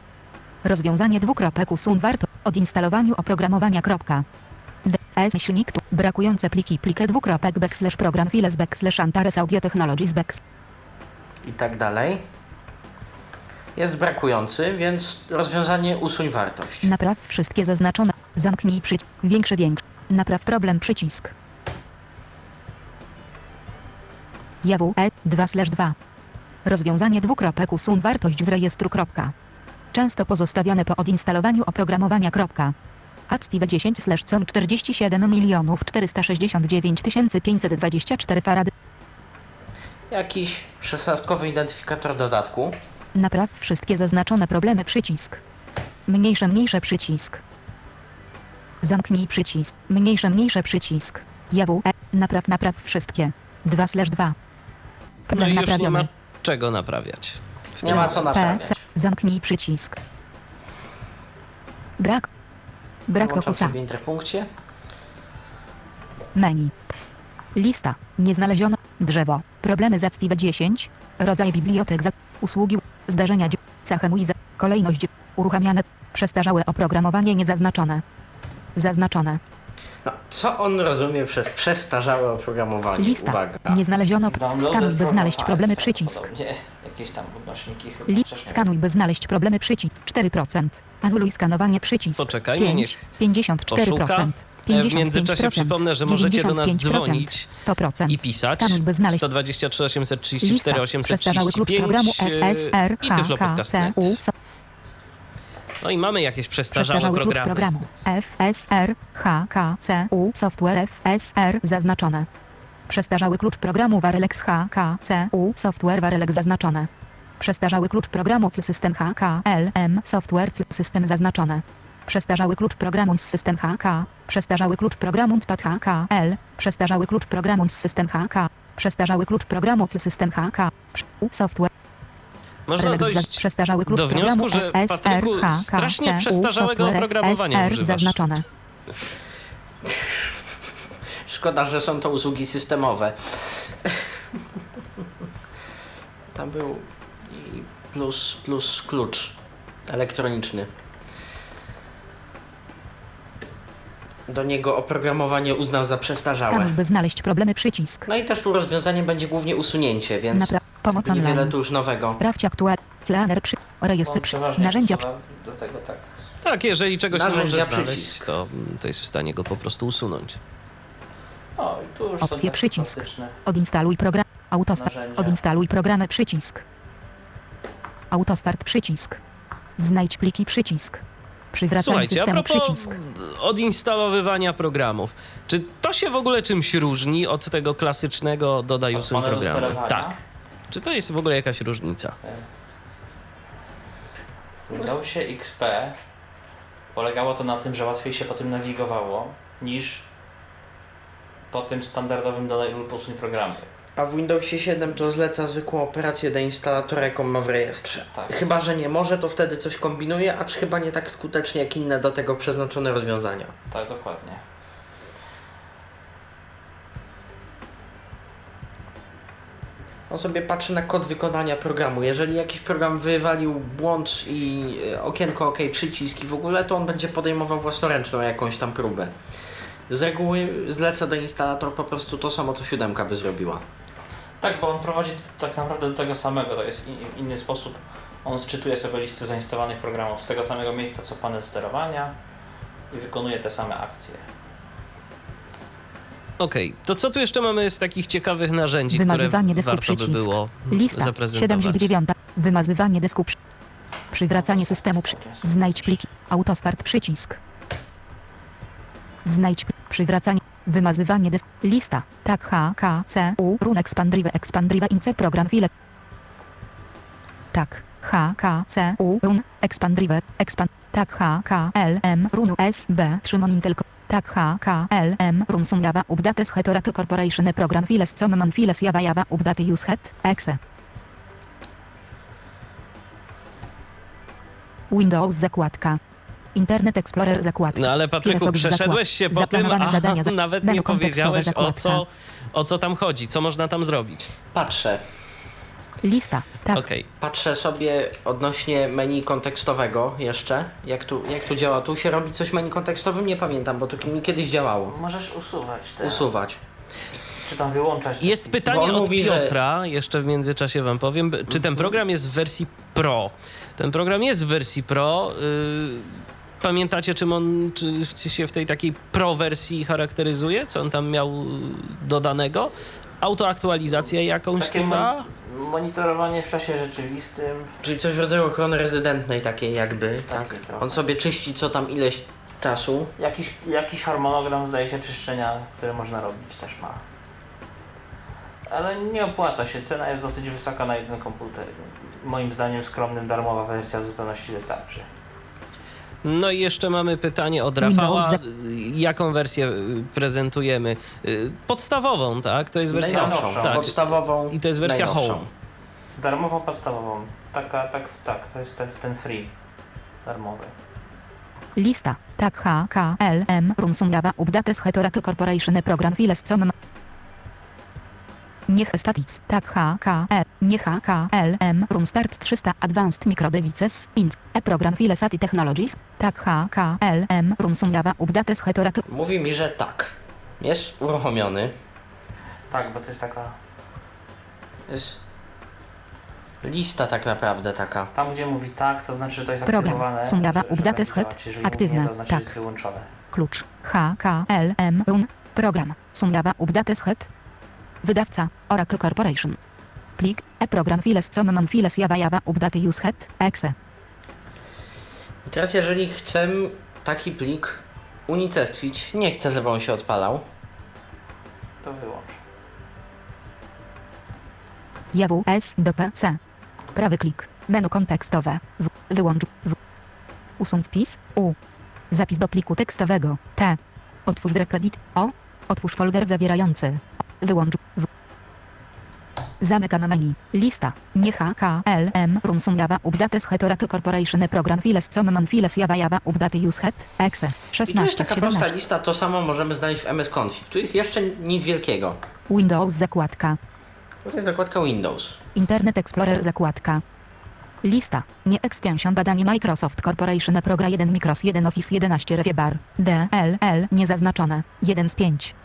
Rozwiązanie dwukropek usun warto odinstalowaniu oprogramowania. Kropka. D S silnik tu brakujące pliki plikę dwukropek backslash program files backslash Antares Audio Technologies backslash i tak dalej. Jest brakujący, więc rozwiązanie usuń wartość. Napraw wszystkie zaznaczone. Zamknij przycisk. Większy, większy. Napraw problem przycisk. Yahoo E 2 2. Rozwiązanie dwukropek usun wartość z rejestru. Kropka. Często pozostawiane po odinstalowaniu oprogramowania. Active 10 com 47 milionów 469 524 farady. Jakiś szesnastkowy identyfikator dodatku. Napraw wszystkie zaznaczone problemy przycisk. Mniejsze mniejsze przycisk. Zamknij przycisk. Mniejsze mniejsze przycisk. Jawu. E. Napraw napraw wszystkie. 2 slash 2. No Problem i już nie naprawiony. ma czego naprawiać. W Nie ma co naprawiać. PC. Zamknij przycisk. Brak. Brak Włączam fokusa. sobie interpunkcję. Menu. Lista. Nie znaleziono. Drzewo. Problemy z Active 10. Rodzaj bibliotek. Za, usługi. Zdarzenia. mój. Za, kolejność. Uruchamiane. Przestarzałe oprogramowanie niezaznaczone. Zaznaczone. No, co on rozumie przez przestarzałe oprogramowanie? Lista. Uwaga. Nie znaleziono. Downloaded Skanuj, by from znaleźć files, problemy przycisk. podobnie. Jakieś tam odnośniki chyba. Li, skanuj, by znaleźć problemy przycisk. 4%. Anuluj skanowanie przycisk. Poczekajmy, 5, niech 54%. poszuka. E, w międzyczasie 55%, przypomnę, że możecie do nas 95%, dzwonić 100%. i pisać. Skanuj, by znaleźć 123 834 Lista. Przestarzały klucz 835 programu e, FSR i tyflopodcast.net. HKCU. No i mamy jakieś przestarzałe programy. programu FSR HKCU Software FSR zaznaczone. Przestarzały klucz programu Varelex HKCU Software Varelex zaznaczone. Przestarzały klucz programu CL System HKLM Software CL System zaznaczone. Przestarzały klucz programu z System HK. Przestarzały klucz programu Notepad HKL. Przestarzały klucz programu z System HK. Przestarzały klucz programu CL System HK. Software Można dojść przestarzały klucz do programu wniosku, że Patryku strasznie przestarzałego oprogramowania używasz. zaznaczone. Szkoda, że są to usługi systemowe. Tam był i plus, plus klucz elektroniczny. Do niego oprogramowanie uznał za przestarzałe. Skanuj, by znaleźć problemy przycisk. No i też tu rozwiązaniem będzie głównie usunięcie, więc Napra- pomoc niewiele online. tu już nowego. Sprawdź aktualny. Cleaner przy. Rejestr On przy. Narzędzia. do tego tak. Tak, jeżeli czegoś nie Narzędzia, może znaleźć, przycisk. to, to jest w stanie go po prostu usunąć. O, i tu już są Opcje przycisk. Odinstaluj program. Autostart. narzędzia. Odinstaluj programy przycisk. Autostart przycisk. Znajdź pliki przycisk. Przywracanie Słuchajcie, a systemu propos przycisk. odinstalowywania programów. Czy to się w ogóle czymś różni od tego klasycznego dodaj Od usuń panelu programu? sterowania? Tak. Czy to jest w ogóle jakaś różnica? W Windowsie XP polegało to na tym, że łatwiej się po tym nawigowało niż po tym standardowym lub usuń programie. A w Windowsie 7 to zleca zwykłą operację deinstalatora, jaką ma w rejestrze. Tak. Chyba, że nie może, to wtedy coś kombinuje, acz chyba nie tak skutecznie jak inne do tego przeznaczone rozwiązania. Tak, dokładnie. On sobie patrzy na kod wykonania programu. Jeżeli jakiś program wywalił błąd i e, okienko OK, przycisk i w ogóle, to on będzie podejmował własnoręczną jakąś tam próbę. Z reguły zleca do instalator po prostu to samo, co siódemka by zrobiła. Tak, bo on prowadzi tak naprawdę do tego samego, to jest in, inny sposób. On sczytuje sobie listę zainstalowanych programów z tego samego miejsca co panel sterowania i wykonuje te same akcje. Okej, to co tu jeszcze mamy z takich ciekawych narzędzi, które Wymazywanie dysku warto by przycisk. było Lista. zaprezentować? 79. Wymazywanie dysku. Przy... Przywracanie systemu. Przy... Znajdź pliki. Autostart przycisk. Znajdź przywracanie. Wymazywanie dysku. Lista. Tak H, K, C, U, run expandrive, expandrive, ince program file. Tak. H, K, C, U, run, expandrive, expand. Tak H, K, L, M, run, S, B, Szymon Intel. Tak H, K, L, M, run, sum, java, updates, het, Oracle Corporation, program files, common files, java, java, update, use, het, exe. Windows zakładka. Internet Explorer zakładka. No ale Patryku, Firefox przeszedłeś się po tym, a zadania za- nawet nie powiedziałeś o co, o co tam chodzi, co można tam zrobić. Patrzę. Lista. Tak. Okej, Patrzę sobie odnośnie menu kontekstowego jeszcze, jak tu, jak tu działa. Tu się robi coś menu kontekstowym? Nie pamiętam, bo to mi kiedyś działało. Możesz usuwać te, Usuwać. czy tam wyłączać. Jest pytanie od mówi, że- Piotra, jeszcze w międzyczasie wam powiem, czy ten program jest w wersji Pro? Ten program jest w wersji Pro. y, Pamiętacie, czym on czy się w tej takiej Pro wersji charakteryzuje? Co on tam miał y, dodanego? Autoaktualizację jakąś Takie chyba? mon- monitorowanie w czasie rzeczywistym. Czyli coś w rodzaju ochrony rezydentnej takiej jakby, Takie tak? trochę. On sobie czyści co tam ileś czasu. Jakiś, jakiś harmonogram zdaje się czyszczenia, które można robić też ma. Ale nie opłaca się, cena jest dosyć wysoka na jeden komputer. moim zdaniem skromnym darmowa wersja w zupełności wystarczy. No i jeszcze mamy pytanie od Rafała. Jaką wersję y, prezentujemy? Y, Podstawową, tak? To jest wersja... Najnowszą, Tak. podstawową. I to jest wersja najnowszą. home. Darmową podstawową. Taka, tak, tak, to jest ten, ten free. Darmowy. Lista. Tak H K L M Rumsum Java Updates Het Oracle Corporation Program Files com Niech Statics. Tak H K L Nie H K L M Room Start 300 Advanced Micro Devices Int E Program Files ATI Technologies. Tak H K L M Rumsum Java Updates Het Oracle Mówi mi, że tak. Jest uruchomiony. Tak, bo to jest taka. Jest lista tak naprawdę taka. Tam gdzie mówi tak, to znaczy, że to jest Program. aktywowane. Są Java że- że updates będzie het. działać. Jeżeli mówi Aktywne. Nie, to znaczy, Tak. jest wyłączone. Klucz H K L M Room Program Sum Java Updates Het Wydawca Oracle Corporation Plik E Program Files com Man Files Java Java Update Use Het Exe I teraz jeżeli chcę taki plik unicestwić, nie chcę, żeby on się odpalał. To wyłącz. JW S do PC. Prawy klik. Menu kontekstowe. W. Wyłącz. W. Usuń wpis. U. Zapis do pliku tekstowego. T. Otwórz rekredit. O. Otwórz folder zawierający. Wyłącz. W. Zamykam menu. Lista. Nie H K L M Rumsum Java Updates Het Oracle Corporation Program Files com Man Files Java Java Update Use Het Exe I tu jest 16 z taka prosta 17 lista, to samo możemy znaleźć w MS Config. Tu jest jeszcze nic wielkiego. Windows zakładka To jest zakładka Windows. Internet Explorer zakładka. Lista. Nie expansion badanie Microsoft Corporation Progra 1 Micros 1 Office 11 Refie Bar. DLL niezaznaczone. 1 z 5.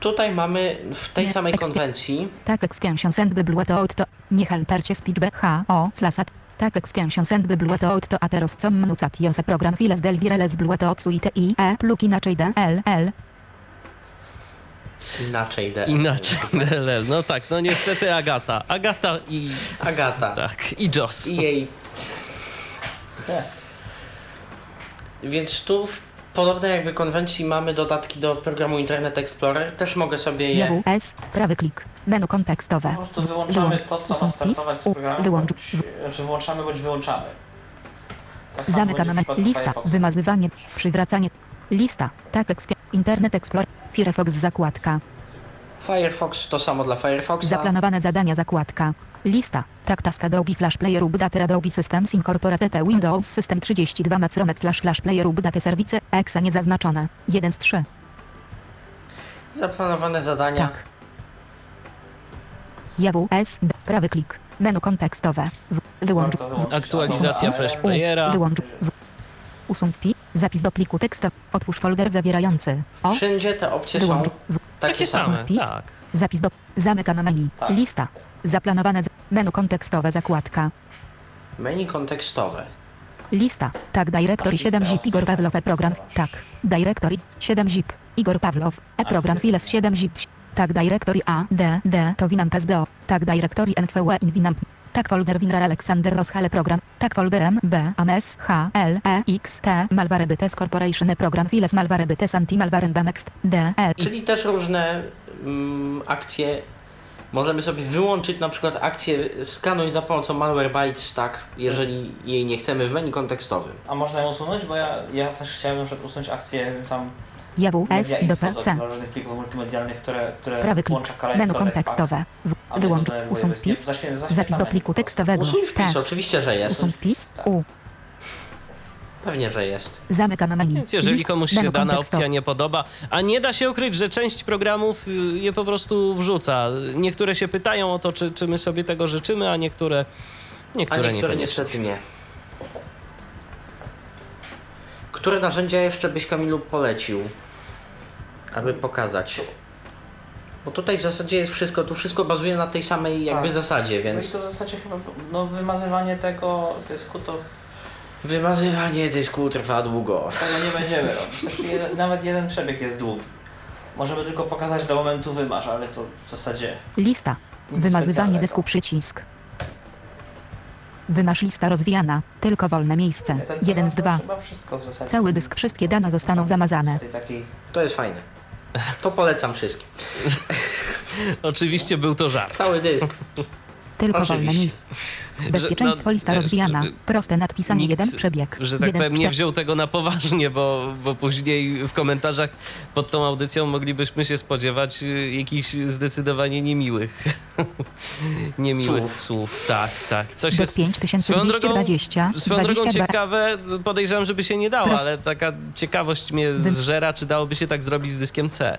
Tutaj mamy w tej Nie, samej konwencji Tak expansion send biblioteot to. Nie helpercie speech H O slasat. Tak expansion send biblioteot to ateros com mnucat jose program files del vireles biblioteot suite i e pluk inaczej DLL. inaczej D. Inaczej. DLL. No tak, no niestety Agata. Agata i... Agata. Tak, i Joss. I jej. Więc tu w podobnej jakby konwencji mamy dodatki do programu Internet Explorer. Też mogę sobie je JWS. Prawy klik. Menu kontekstowe. Po prostu wyłączamy to, co ma startować z U. programem. Wyłącz. Bądź, znaczy włączamy bądź wyłączamy. Tak samo Zamykam będzie w me- przypadku lista, wymazywanie, przywracanie, lista, tak, ekspia- Internet Explorer, Firefox zakładka, Firefox to samo dla Firefoxa. zaplanowane zadania zakładka, lista, tak, task Adobe Flash Player Update Adobe Systems Incorporated Windows System 32 Macromet Flash Flash Player Update Service, EXA niezaznaczone, 1 z 3, Zaplanowane zadania. tak. JWS, prawy klik, menu kontekstowe, w, wyłącz. Aktualizacja Flash Playera. wyłącz, w, usuń wpis, zapis do pliku tekstu, otwórz folder zawierający, o, Wszędzie te opcje są wyłącz, w, takie, Takie same. Wpis? tak. Zapis do. Zamykam menu. Tak. Lista. Zaplanowane. Z... Menu kontekstowe zakładka. Menu kontekstowe. Lista. Tak, Directory Lista 7 zip Igor Pawlow e program. Tak. Directory 7 zip Igor Pawlow e program files 7 zip. Tak, Directory A D D to Winamp SDO. Tak, Directory NVE in Winamp. Tak, folder Winrar Alexander Roshale program. Tak, folderem B AMS H L E X T Malware Bytes Corporation e program files Malware Bytes Anti Malware Bamext D L Czyli też różne mm, akcje. Możemy sobie wyłączyć na przykład akcję skanuj za pomocą Malwarebytes, tak, jeżeli jej nie chcemy w menu kontekstowym. A można ją usunąć? Bo ja, ja też chciałem na przykład usunąć akcję tam JWS media do PC. różnych plików multimedialnych, które, które Prawy klik. włącza kolejny Menu kodek kontekstowe. W, mnie wyłącz. Usuń wpis. Zapis do pliku tekstowego. Usuń wpis, Tak. oczywiście, że jest. Usuń wpis. Tak. U. Pewnie, że jest. Zamykam menu. Więc jeżeli List- komuś się menu dana kontekstowe. opcja nie podoba, a nie da się ukryć, że część programów y, je po prostu wrzuca. Niektóre się pytają o to, czy, czy my sobie tego życzymy, a niektóre, A niektóre, niektóre niekoniecznie. niestety nie. Które narzędzia jeszcze byś Kamilu polecił, aby pokazać? Bo tutaj w zasadzie jest wszystko, tu wszystko bazuje na tej samej jakby Tak. zasadzie, No i więc to w zasadzie chyba no, wymazywanie tego dysku to wymazywanie dysku trwa długo. tego nie będziemy robić. Znaczy, jeden, nawet jeden przebieg jest długi. Możemy tylko pokazać do momentu wymasz, ale to w zasadzie Lista. Wymazywanie dysku przycisk. Wymasz lista rozwijana. Tylko wolne miejsce. Nie, ten 1 temat z to 2. Chyba wszystko w zasadzie. Cały dysk, wszystkie dane zostaną zamazane. Tej takiej To jest fajne. To polecam wszystkim. Oczywiście był to żart. Cały dysk. Tylko wolne Oczywiście. miejsce. Bezpieczeństwo no, lista wiesz, rozwijana. Proste nadpisanie nikt, jeden przebieg. Że tak jeden powiem, nie wziął tego na poważnie, bo, bo później w komentarzach pod tą audycją moglibyśmy się spodziewać y, jakichś zdecydowanie niemiłych niemiłych słów. Słów. Tak, tak. Coś jest swoją drogą, 5220, swoją drogą 22. ciekawe, podejrzewam, żeby się nie dało, ale taka ciekawość mnie zżera, czy dałoby się tak zrobić z dyskiem C.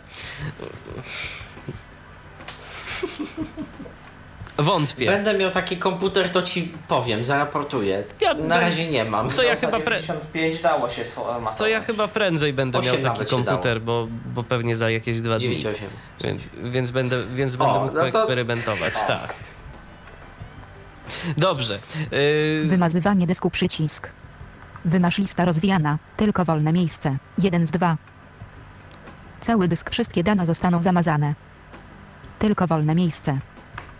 Wątpię. Będę miał taki komputer, to ci powiem, zaraportuję. Ja Na bym- razie nie mam. To ja chyba pre- 95 dało się sformatować. To ja chyba prędzej będę Osiem miał taki nawet się komputer, bo, bo pewnie za jakieś dwa dni. 9.8. Więc, więc będę, więc będę O, mógł no to- poeksperymentować, tak. Dobrze. Yy, Wymazywanie dysku przycisk. Wymasz lista rozwijana. Tylko wolne miejsce. Jeden z dwa. Cały dysk wszystkie dane zostaną zamazane. Tylko wolne miejsce.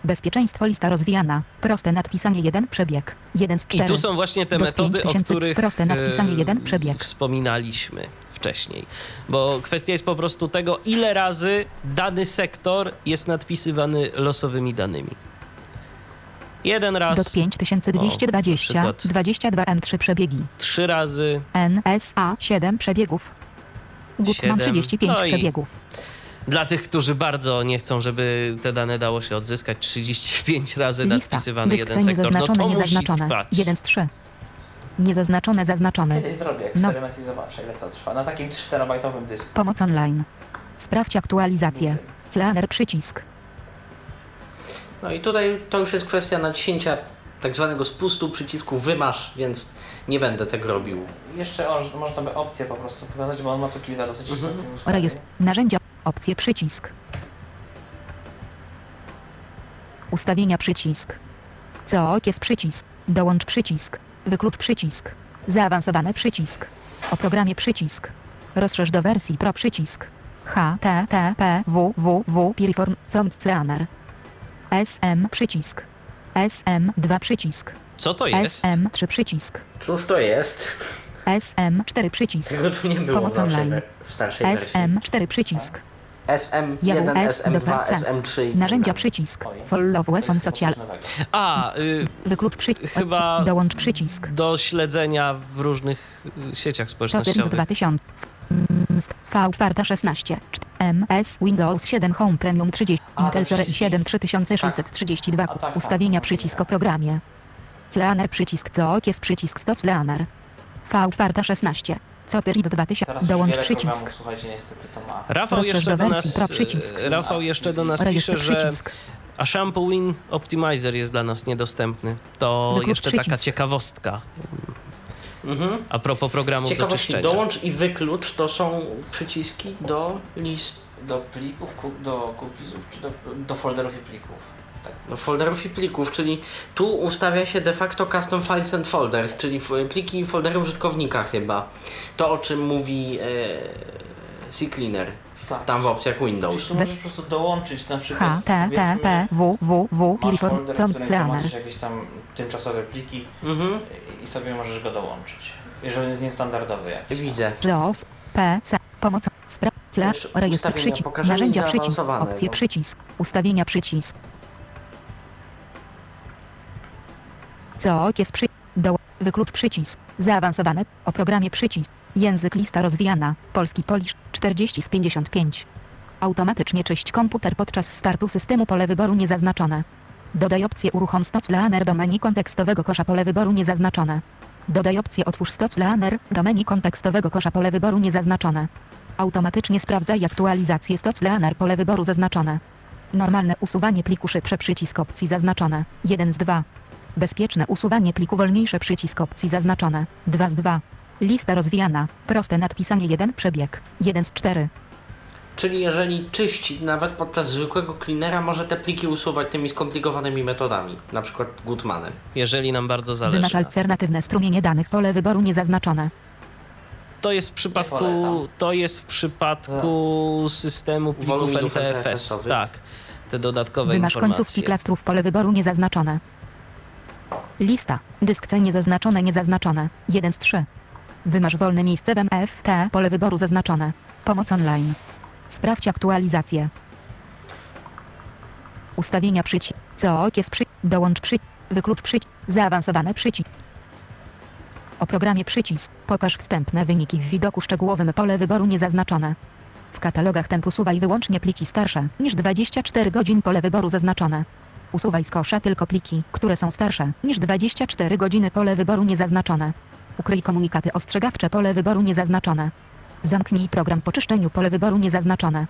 Bezpieczeństwo lista rozwijana. Proste nadpisanie jeden przebieg. Jeden z I tu są właśnie te metody, o 5000 których proste nadpisanie e, jeden przebieg. wspominaliśmy wcześniej. Bo kwestia jest po prostu tego, ile razy dany sektor jest nadpisywany losowymi danymi. Jeden raz, Dot 5220. O, na przykład. 22 M3 przebiegi. trzy razy, NSA 7 przebiegów. Gutman Siedem. 35 No i- przebiegów. Dla tych, którzy bardzo nie chcą, żeby te dane dało się odzyskać, 35 razy Lista. nadpisywany Dysk jeden sektor. No niezaznaczone, to musi niezaznaczone. trwać. 1 z 3. Niezaznaczone, zaznaczone. Kiedyś zrobię No. eksperyment i zobaczę ile to trwa. Na takim 4-terabajtowym dysku. Pomoc online. Sprawdź aktualizację. Scanner przycisk. No i tutaj to już jest kwestia naciśnięcia tak zwanego spustu przycisku wymasz, więc nie będę tego robił. Jeszcze o, można by opcję po prostu pokazać, bo on ma tu kilka dosyć istotnych. Rejestr. Narzędzia. Opcje przycisk. Ustawienia przycisk. COOK jest przycisk. Dołącz przycisk. Wyklucz przycisk. Zaawansowany przycisk. O programie przycisk. Rozszerz do wersji Pro przycisk. HTTP www Piriform Scanner. SM przycisk. SM2 przycisk. Co to jest? SM3 przycisk. Cóż to jest? SM4 przycisk. Tego tu nie było Pomoc online. w starszej wersji. SM4 przycisk. SM1, JS do SM2, C. SM3 i tak Narzędzia przycisk. Oj. Follow Wesson chyba Social. A, y, Wyklucz przycisk. Chyba- Dołącz przycisk. do śledzenia w różnych y, sieciach społecznościowych. 2000. V czwarta 16. MS Windows 7 Home Premium 30. A, to Intel Core przyciski. i7 3632. A, tak, tak, Ustawienia to przycisk o programie. Cleaner przycisk COOK jest przycisk 100 Cleaner. V czwarta 16. Coperid 2000. Teraz Dołącz przycisk. programów, słuchajcie, niestety to ma. Rafał jeszcze do nas, Pro przycisk. e, Rafał jeszcze do nas Rejestr pisze, że a Shampoo Win Optimizer jest dla nas niedostępny. To Wyklucz jeszcze taka przycisk. ciekawostka Mhm. a propos programów do czyszczenia. dołącz i wyklucz to są przyciski do list, Do plików, do cookiesów, czy do, do folderów i plików? Tak. do folderów i plików, czyli tu ustawia się de facto custom files and folders, czyli f- pliki i foldery użytkownika chyba. To o czym mówi e, CCleaner Tak. tam w opcjach Czyli Windows. tu możesz po prostu dołączyć na przykład, www masz Piriform folder, w którym Cleaner. gromadzisz jakieś tam tymczasowe pliki Mhm, i sobie możesz go dołączyć. Jeżeli jest niestandardowy jakiś. widzę. JOS, PC, pomoc, spra, cla, Już rejestr przycisk, narzędzia przycisk, opcje bo- przycisk, ustawienia przycisk. COOK jest przy, do, wyklucz przycisk, zaawansowane, o programie przycisk, język lista rozwijana, polski polisz, 40 z 55. Automatycznie czyść komputer podczas startu systemu pole wyboru niezaznaczone. Dodaj opcję uruchom stoc leaner do menu kontekstowego kosza pole wyboru niezaznaczone. Dodaj opcję otwórz stoc leaner do menu kontekstowego kosza pole wyboru niezaznaczone. Automatycznie sprawdzaj aktualizację stoc leaner pole wyboru zaznaczone. Normalne usuwanie pliku szybsze przycisk opcji zaznaczone. 1 z 2. Bezpieczne usuwanie pliku wolniejsze przycisk opcji zaznaczone. 2 z 2. Lista rozwijana. Proste nadpisanie 1 przebieg. 1 z 4. Czyli jeżeli czyści nawet podczas zwykłego cleanera może te pliki usuwać tymi skomplikowanymi metodami, na przykład Gutmanem. Jeżeli nam bardzo zależy. Wymasz alternatywne strumienie danych pole wyboru niezaznaczone. To jest w przypadku, to jest w przypadku systemu plików. NTFS-owych. Tak, te dodatkowe Wymasz końcówki informacje. klastrów pole wyboru niezaznaczone. Lista. Dysk C niezaznaczone niezaznaczone. 1 z 3. Wymasz wolne miejsce w MF, T, pole wyboru zaznaczone. Pomoc online. Sprawdź aktualizację. Ustawienia przycisk. COOK jest przy... Dołącz przycisk. Wyklucz przycisk. Zaawansowane przycisk. O programie przycisk. Pokaż wstępne wyniki w widoku szczegółowym pole wyboru niezaznaczone. W katalogach temp usuwaj wyłącznie pliki starsze niż 24 godzin pole wyboru zaznaczone. Usuwaj z kosza tylko pliki, które są starsze niż 24 godziny pole wyboru niezaznaczone. Ukryj komunikaty ostrzegawcze pole wyboru niezaznaczone. Zamknij program po czyszczeniu pole wyboru niezaznaczone.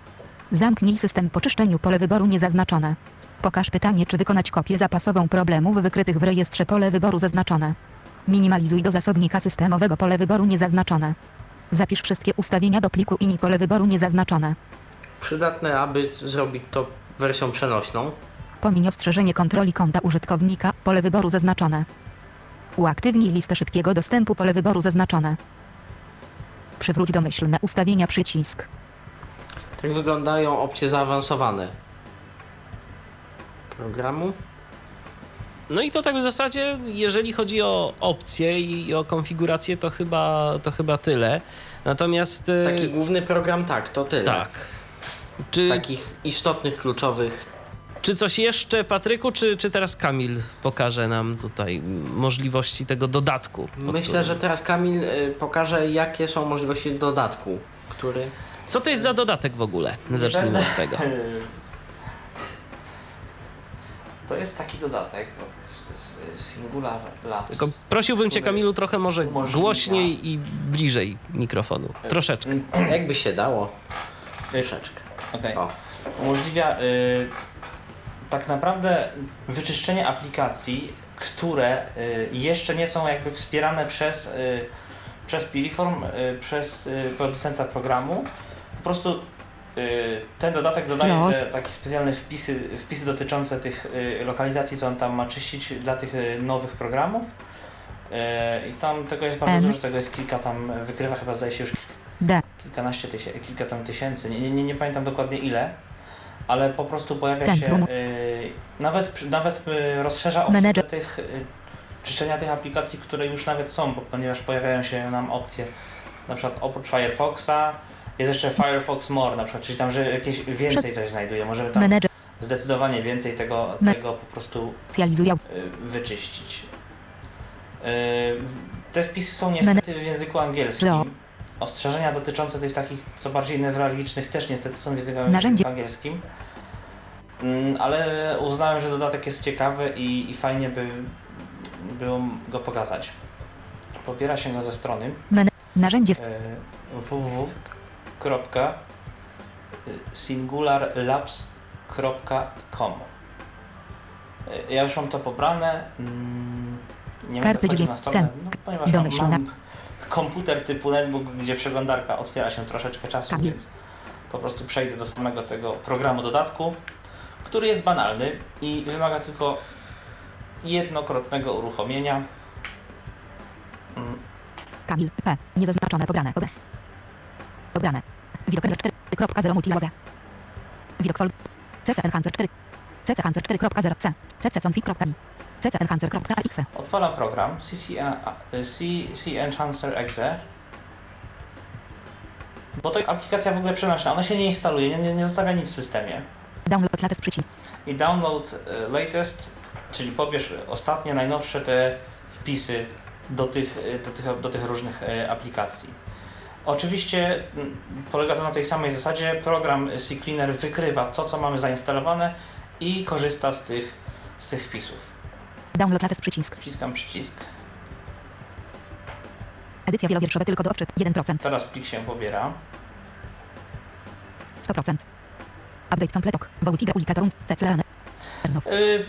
Zamknij system po czyszczeniu pole wyboru niezaznaczone. Pokaż pytanie, czy wykonać kopię zapasową problemów wykrytych w rejestrze pole wyboru zaznaczone. Minimalizuj do zasobnika systemowego pole wyboru niezaznaczone. Zapisz wszystkie ustawienia do pliku INI pole wyboru niezaznaczone. Przydatne, aby zrobić to wersją przenośną. Pomiń ostrzeżenie kontroli konta użytkownika, pole wyboru zaznaczone. Uaktywnij listę szybkiego dostępu, pole wyboru zaznaczone. Przywróć domyślne ustawienia przycisk. Tak wyglądają opcje zaawansowane programu. No i to tak w zasadzie, jeżeli chodzi o opcje i o konfigurację, to chyba, to chyba tyle. Natomiast. e, Taki główny program, tak, to tyle. tak. Czy, Takich istotnych, kluczowych. Czy coś jeszcze, Patryku, czy, czy teraz Kamil pokaże nam tutaj możliwości tego dodatku? Myślę, którym- że teraz Kamil y, pokaże, jakie są możliwości dodatku, który Co to jest za dodatek w ogóle? Zacznijmy od tego. To jest taki dodatek od s- Singular Labs. Tylko prosiłbym cię, Kamilu, trochę może umożliwia- głośniej i bliżej mikrofonu. Troszeczkę. jakby się dało. Troszeczkę. Okej. O. Umożliwia y, tak naprawdę wyczyszczenie aplikacji, które y, jeszcze nie są jakby wspierane przez, y, przez Piriform, y, przez producenta programu. Po prostu ten dodatek dodaje No. te takie specjalne wpisy, wpisy dotyczące tych lokalizacji, co on tam ma czyścić dla tych nowych programów. I tam tego jest bardzo M. dużo, tego jest kilka tam, wykrywa chyba zdaje się już kilkanaście tysięcy, kilka tam tysięcy, nie, nie, nie pamiętam dokładnie ile, ale po prostu pojawia Centrum. się, y, nawet, nawet y, rozszerza obsługę tych, y, czyszczenia tych aplikacji, które już nawet są, bo, ponieważ pojawiają się nam opcje, na przykład oprócz Firefoxa, jest jeszcze Firefox More na przykład, czyli tam, że jakieś więcej coś znajduje, możemy tam Menedżer. zdecydowanie więcej tego, tego po prostu y, wyczyścić. Y, Te wpisy są niestety w języku angielskim. Ostrzeżenia dotyczące tych takich co bardziej newralgicznych też niestety są w języku Narzędzie. angielskim. Mm, Ale uznałem, że dodatek jest ciekawy i, i fajnie by było go pokazać. Pobiera się go ze strony Narzędzie. e, www.singularlabs.com E, Ja już mam to pobrane. Mm, Nie Karty będę na stronę, no, ponieważ mam, Domyślna. mam komputer typu netbook, gdzie przeglądarka otwiera się troszeczkę czasu, Kamil. więc po prostu przejdę do samego tego programu dodatku, który jest banalny i wymaga tylko jednokrotnego uruchomienia. Mm, Kamil. P. Niezaznaczone. Pobrane. Pobrane. Pobrane. Widok 4.0 multiloga. Widok fol. CC Enhancer 4. CC Enhancer 4.0 C. CC Config.mi. CC Enhancer.exe. Odpalam program CC, en- CC Enhancer Exe. Bo to jest aplikacja w ogóle przenośna, ona się nie instaluje, nie, nie, zostawia nic w systemie. Download latest przycisk. I download e, latest, czyli pobierz ostatnie, najnowsze te wpisy do tych, e, do tych, do tych różnych e, aplikacji. Oczywiście polega to na tej samej zasadzie, program CCleaner wykrywa to, co mamy zainstalowane i korzysta z tych, z tych wpisów. Download latest przycisk. Wciskam przycisk. Edycja wielowierszowa tylko do odczyt 1%. Teraz plik się pobiera. 100%. Update completok. Voltiga ulikatorun. CCLN. Ernów. Y, y,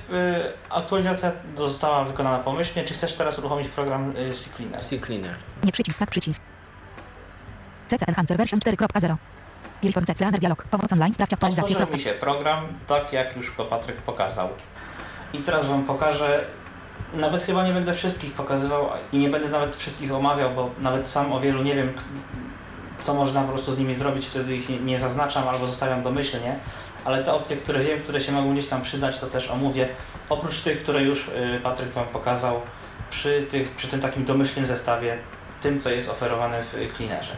aktualizacja została wykonana pomyślnie. Czy chcesz teraz uruchomić program y, CCleaner? CCleaner. Nie przycisk, tak przycisk. CC Enhancer version 4.0. Wielform CC dialog. Pomoc online. Sprawdź aktualizację. Otworzył mi się program, tak jak już go Patryk pokazał. I teraz Wam pokażę, nawet chyba nie będę wszystkich pokazywał i nie będę nawet wszystkich omawiał, bo nawet sam o wielu nie wiem, co można po prostu z nimi zrobić, wtedy ich nie, zaznaczam albo zostawiam domyślnie. Ale te opcje, które wiem, które się mogą gdzieś tam przydać, to też omówię. Oprócz tych, które już y, Patryk Wam pokazał przy, tych, przy tym takim domyślnym zestawie, tym, co jest oferowane w y, cleanerze.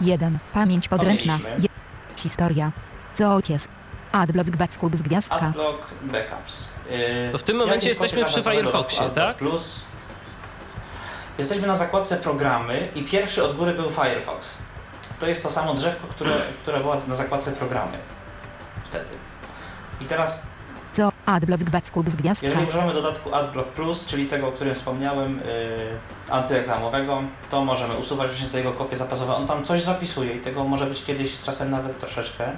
1. Pamięć podręczna. Je- Historia. Co jest? Adblock Backup z gwiazdka. Adblock Backups. Yy, W tym momencie jesteśmy przy Firefoxie, tak? Plus. Jesteśmy na zakładce programy i pierwszy od góry był Firefox. To jest to samo drzewko, które, które było na zakładce programy. Wtedy. I teraz, Co? Adblock Backup z gwiazdka. jeżeli używamy dodatku AdBlock Plus, czyli tego, o którym wspomniałem, yy, antyreklamowego, to możemy usuwać właśnie te jego kopie zapasowe. On tam coś zapisuje i tego może być kiedyś z czasem nawet troszeczkę.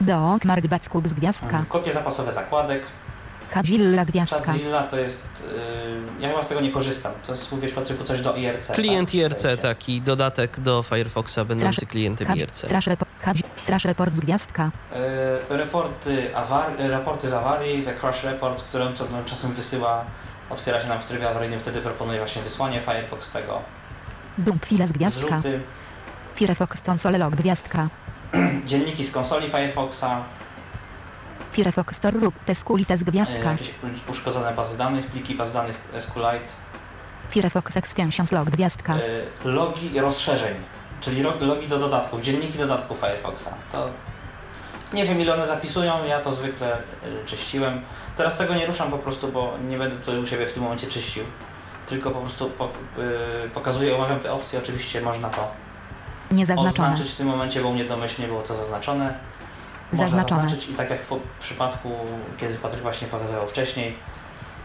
Dock Mark Backup z gwiazdka. Kopie zapasowe zakładek, Kazilla gwiazdka. Chatzilla to jest. Yy, ja chyba z tego nie korzystam. To jest, mówisz Patryku, coś do IRC. Klient tak? IRC, taki dodatek do Firefoxa będący Trash- klientem Każ- IRC. Trash report, każ- trash report z gwiazdka. Yy, raporty, awar, yy, raporty z awarii, te crash report, które on co- no, czasem wysyła, otwiera się nam w trybie awaryjnym, wtedy proponuje właśnie wysłanie Firefox tego, Dump file z gwiazdka. zrzuty, Firefox console log gwiazdka. dzienniki z konsoli Firefoxa, Firefox store rób teskulite z gwiazdka. jakieś uszkodzone bazy danych, pliki baz danych SQLite, Firefox extensions log gwiazdka. yy, logi rozszerzeń, czyli logi do dodatków, dzienniki dodatków Firefoxa. To nie wiem ile one zapisują, ja to zwykle yy, czyściłem. Teraz tego nie ruszam po prostu, bo nie będę tutaj u siebie w tym momencie czyścił. Tylko po prostu pok- pokazuję, omawiam te opcje, oczywiście można to Niezaznaczone. oznaczyć w tym momencie, bo u mnie domyślnie było to zaznaczone. Można Zaznaczone. zaznaczyć i tak jak w przypadku, kiedy Patryk właśnie pokazywał wcześniej,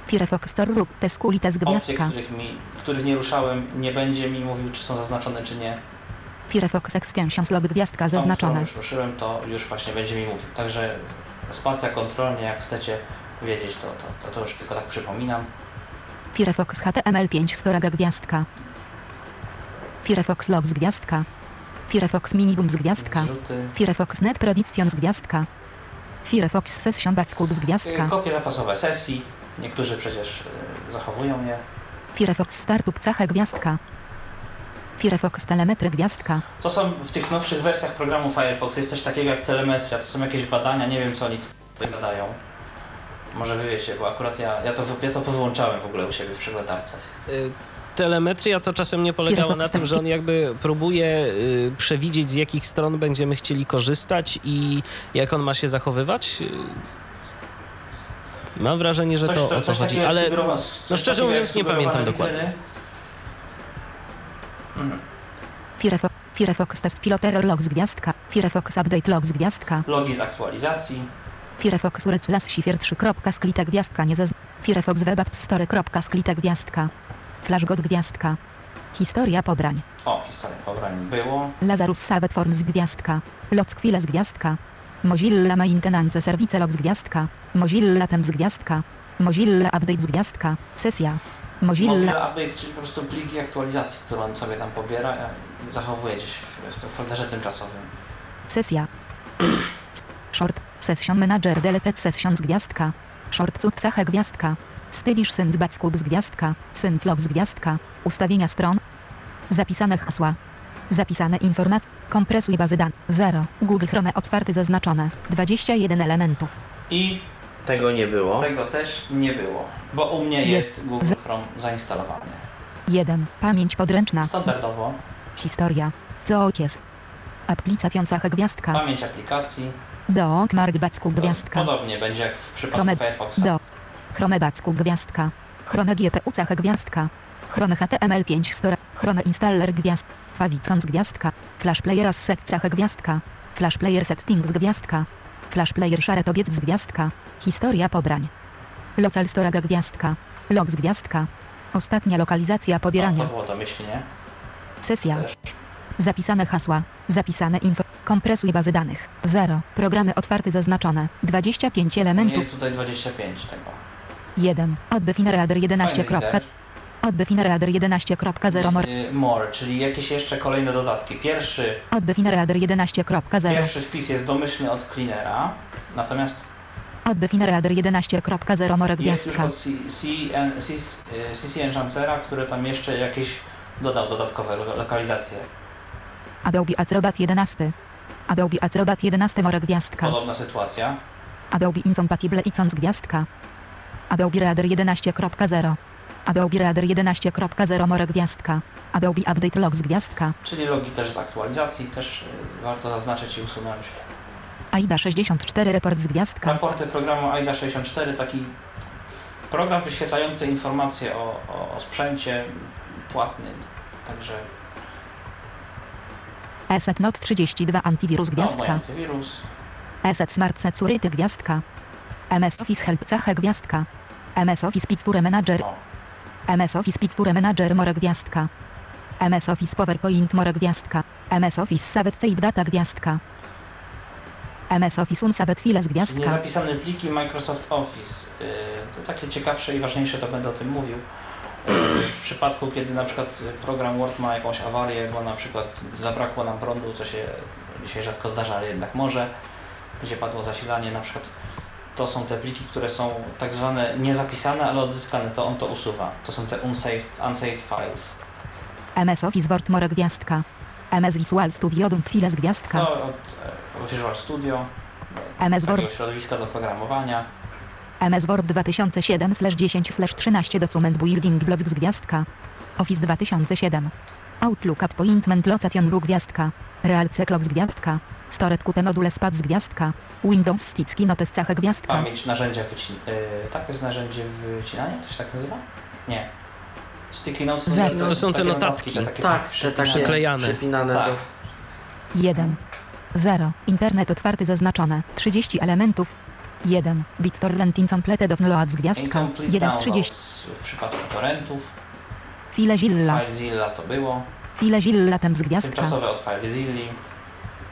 Firefox store rób teskulite z opcje, gwiazdka. których, mi, których nie ruszałem, nie będzie mi mówił, czy są zaznaczone, czy nie. Firefox extensions log gwiazdka Tą, zaznaczone. już ruszyłem, to już właśnie będzie mi mówił. Także spacja kontrolnie, jak chcecie wiedzieć, to, to, to, to już tylko tak przypominam. Firefox HTML5 storage gwiazdka. Firefox log z gwiazdka. Firefox minimum z gwiazdka. Firefox net prediction z gwiazdka. Firefox session backup z gwiazdka. Y, Kopie zapasowe sesji. Niektórzy przecież y, zachowują je. Firefox startup cache gwiazdka. Firefox telemetry gwiazdka. To są w tych nowszych wersjach programu Firefox jest coś takiego jak telemetria, to są jakieś badania, nie wiem co oni tutaj badają. Może wy wiecie, bo akurat ja, ja, to, ja to powyłączałem w ogóle u siebie w przeglądarce. Y, Telemetria to czasem nie polegała na tym, że on jakby próbuje y, przewidzieć z jakich stron będziemy chcieli korzystać i jak on ma się zachowywać. Y, Mam wrażenie, że Coś, to o to chodzi, ale no szczerze mówiąc nie pamiętam dokładnie. Mhm. Firefox, Firefox test piloter log z gwiazdka. Firefox update log z gwiazdka. Logi z aktualizacji. Firefox ureculas sifier 3. sklita gwiazdka nie zazn... Firefox web app store. sklita gwiazdka. Flashgot gwiazdka. Historia pobrań. O, historia pobrań było. Lazarus Savet Forms gwiazdka. Lockquile z gwiazdka. Mozilla Maintenance Service log z gwiazdka. Mozilla Temps gwiazdka. Mozilla Update z gwiazdka. Sesja. Mozilla... Mozilla Update, czyli po prostu pliki aktualizacji, które on sobie tam pobiera i zachowuje gdzieś w, w tym folderze tymczasowym. Sesja. Short. Session Manager Deleted Session z gwiazdka. Short Cut Cache gwiazdka. Stylisz Sync Backup z gwiazdka. Sync Log z gwiazdka. Ustawienia stron. Zapisane hasła. Zapisane informacje. Kompresuj bazy danych. 0. Google Chrome otwarty zaznaczone. 21 elementów. I Tego nie było. tego też nie było, bo u mnie Jest. jest Google Chrome zainstalowany. 1. Pamięć podręczna. Standardowo Historia. Co jest? Aplikacja Cache gwiazdka. pamięć aplikacji. Do. Mark Backup To gwiazdka. Podobnie będzie jak w przypadku Chrome. Firefoxa. Do. Chrome Backup gwiazdka. Chrome GPU Cache gwiazdka. Chrome HTML5 Store. Chrome Installer gwiazd. Favicon z gwiazdka. Flash Player Asset Cache gwiazdka. Flash Player Settings gwiazdka. Flash Player Shared Obiec z gwiazdka. Historia pobrań. Local Storage gwiazdka. Log z gwiazdka. Ostatnia lokalizacja No, pobierania. to było domyślnie. Sesja. Też. Zapisane hasła. Zapisane info. Kompresuj bazy danych. 0. Programy otwarte zaznaczone. 25 Nie elementów. jest tutaj 25 tego. 1. Odby Finerader 11. Fajny lider. Odby Finerader 11.0 more. Czyli jakieś jeszcze kolejne dodatki. Pierwszy, Odby Finerader 11.0. pierwszy wpis jest domyślny od cleanera, natomiast Odby Finerader 11.0 more jest już gwiazdka. od CC Enchancera, który tam jeszcze jakieś dodał dodatkowe lo- lokalizacje. Adobe Acrobat 11. Adobe Acrobat 11 more gwiazdka. Podobna sytuacja. Adobe Incompatible Icons gwiazdka. Adobe Reader 11.0. Adobe Reader 11.0 more gwiazdka. Adobe Update Logs gwiazdka. Czyli logi też z aktualizacji, też y, warto zaznaczyć i usunąć. AIDA 64 report z gwiazdka. Raporty programu AIDA64, taki program wyświetlający informacje o, o, o sprzęcie płatnym. Także ESET Not 32 antiwirus no, mój gwiazdka. antywirus. ESET Smart Security gwiazdka. MS Office Help Cechę gwiazdka. MS Office Picture Manager. MS Office Picture Manager More gwiazdka. MS Office PowerPoint More gwiazdka. MS Office Save Save Data gwiazdka. MS Office Unsaved Files gwiazdka. niezapisane pliki Microsoft Office. Yy, to takie ciekawsze i ważniejsze, to będę o tym mówił. Yy, W przypadku, kiedy na przykład program Word ma jakąś awarię, bo na przykład zabrakło nam prądu, co się dzisiaj rzadko zdarza, ale jednak może, gdzie padło zasilanie, na przykład to są te pliki, które są tak zwane niezapisane, ale odzyskane, to on to usuwa. To są te unsaved, unsaved files. MS Office Word More gwiazdka. MS Visual Studio Dump Files gwiazdka. To od, e, Visual Studio, MS Word środowiska do programowania. MS Word 2007-10-13 Document Building Blocks gwiazdka. Office 2007. Outlook Appointment Location Ru gwiazdka. Real Clock gwiazdka. Stored Qt Module Spad z gwiazdka. Windows Sticky Notes Cachę gwiazdka. Pamięć, narzędzia wycinania. tak jest narzędzie wycinania? To się tak nazywa? Nie. Sticky notes Za- To są te notatki. te takie Tak, te przypinane. takie Przyklejane. Tak. do... 1. 0. Internet otwarty zaznaczone. 30 elementów. 1. BitTorrent Incompleted of Load z gwiazdka. Incomplete 1 z 30. downloads w przypadku torrentów. FileZilla. FileZilla to było. FileZilla tem z gwiazdka. Tymczasowe od FileZilli.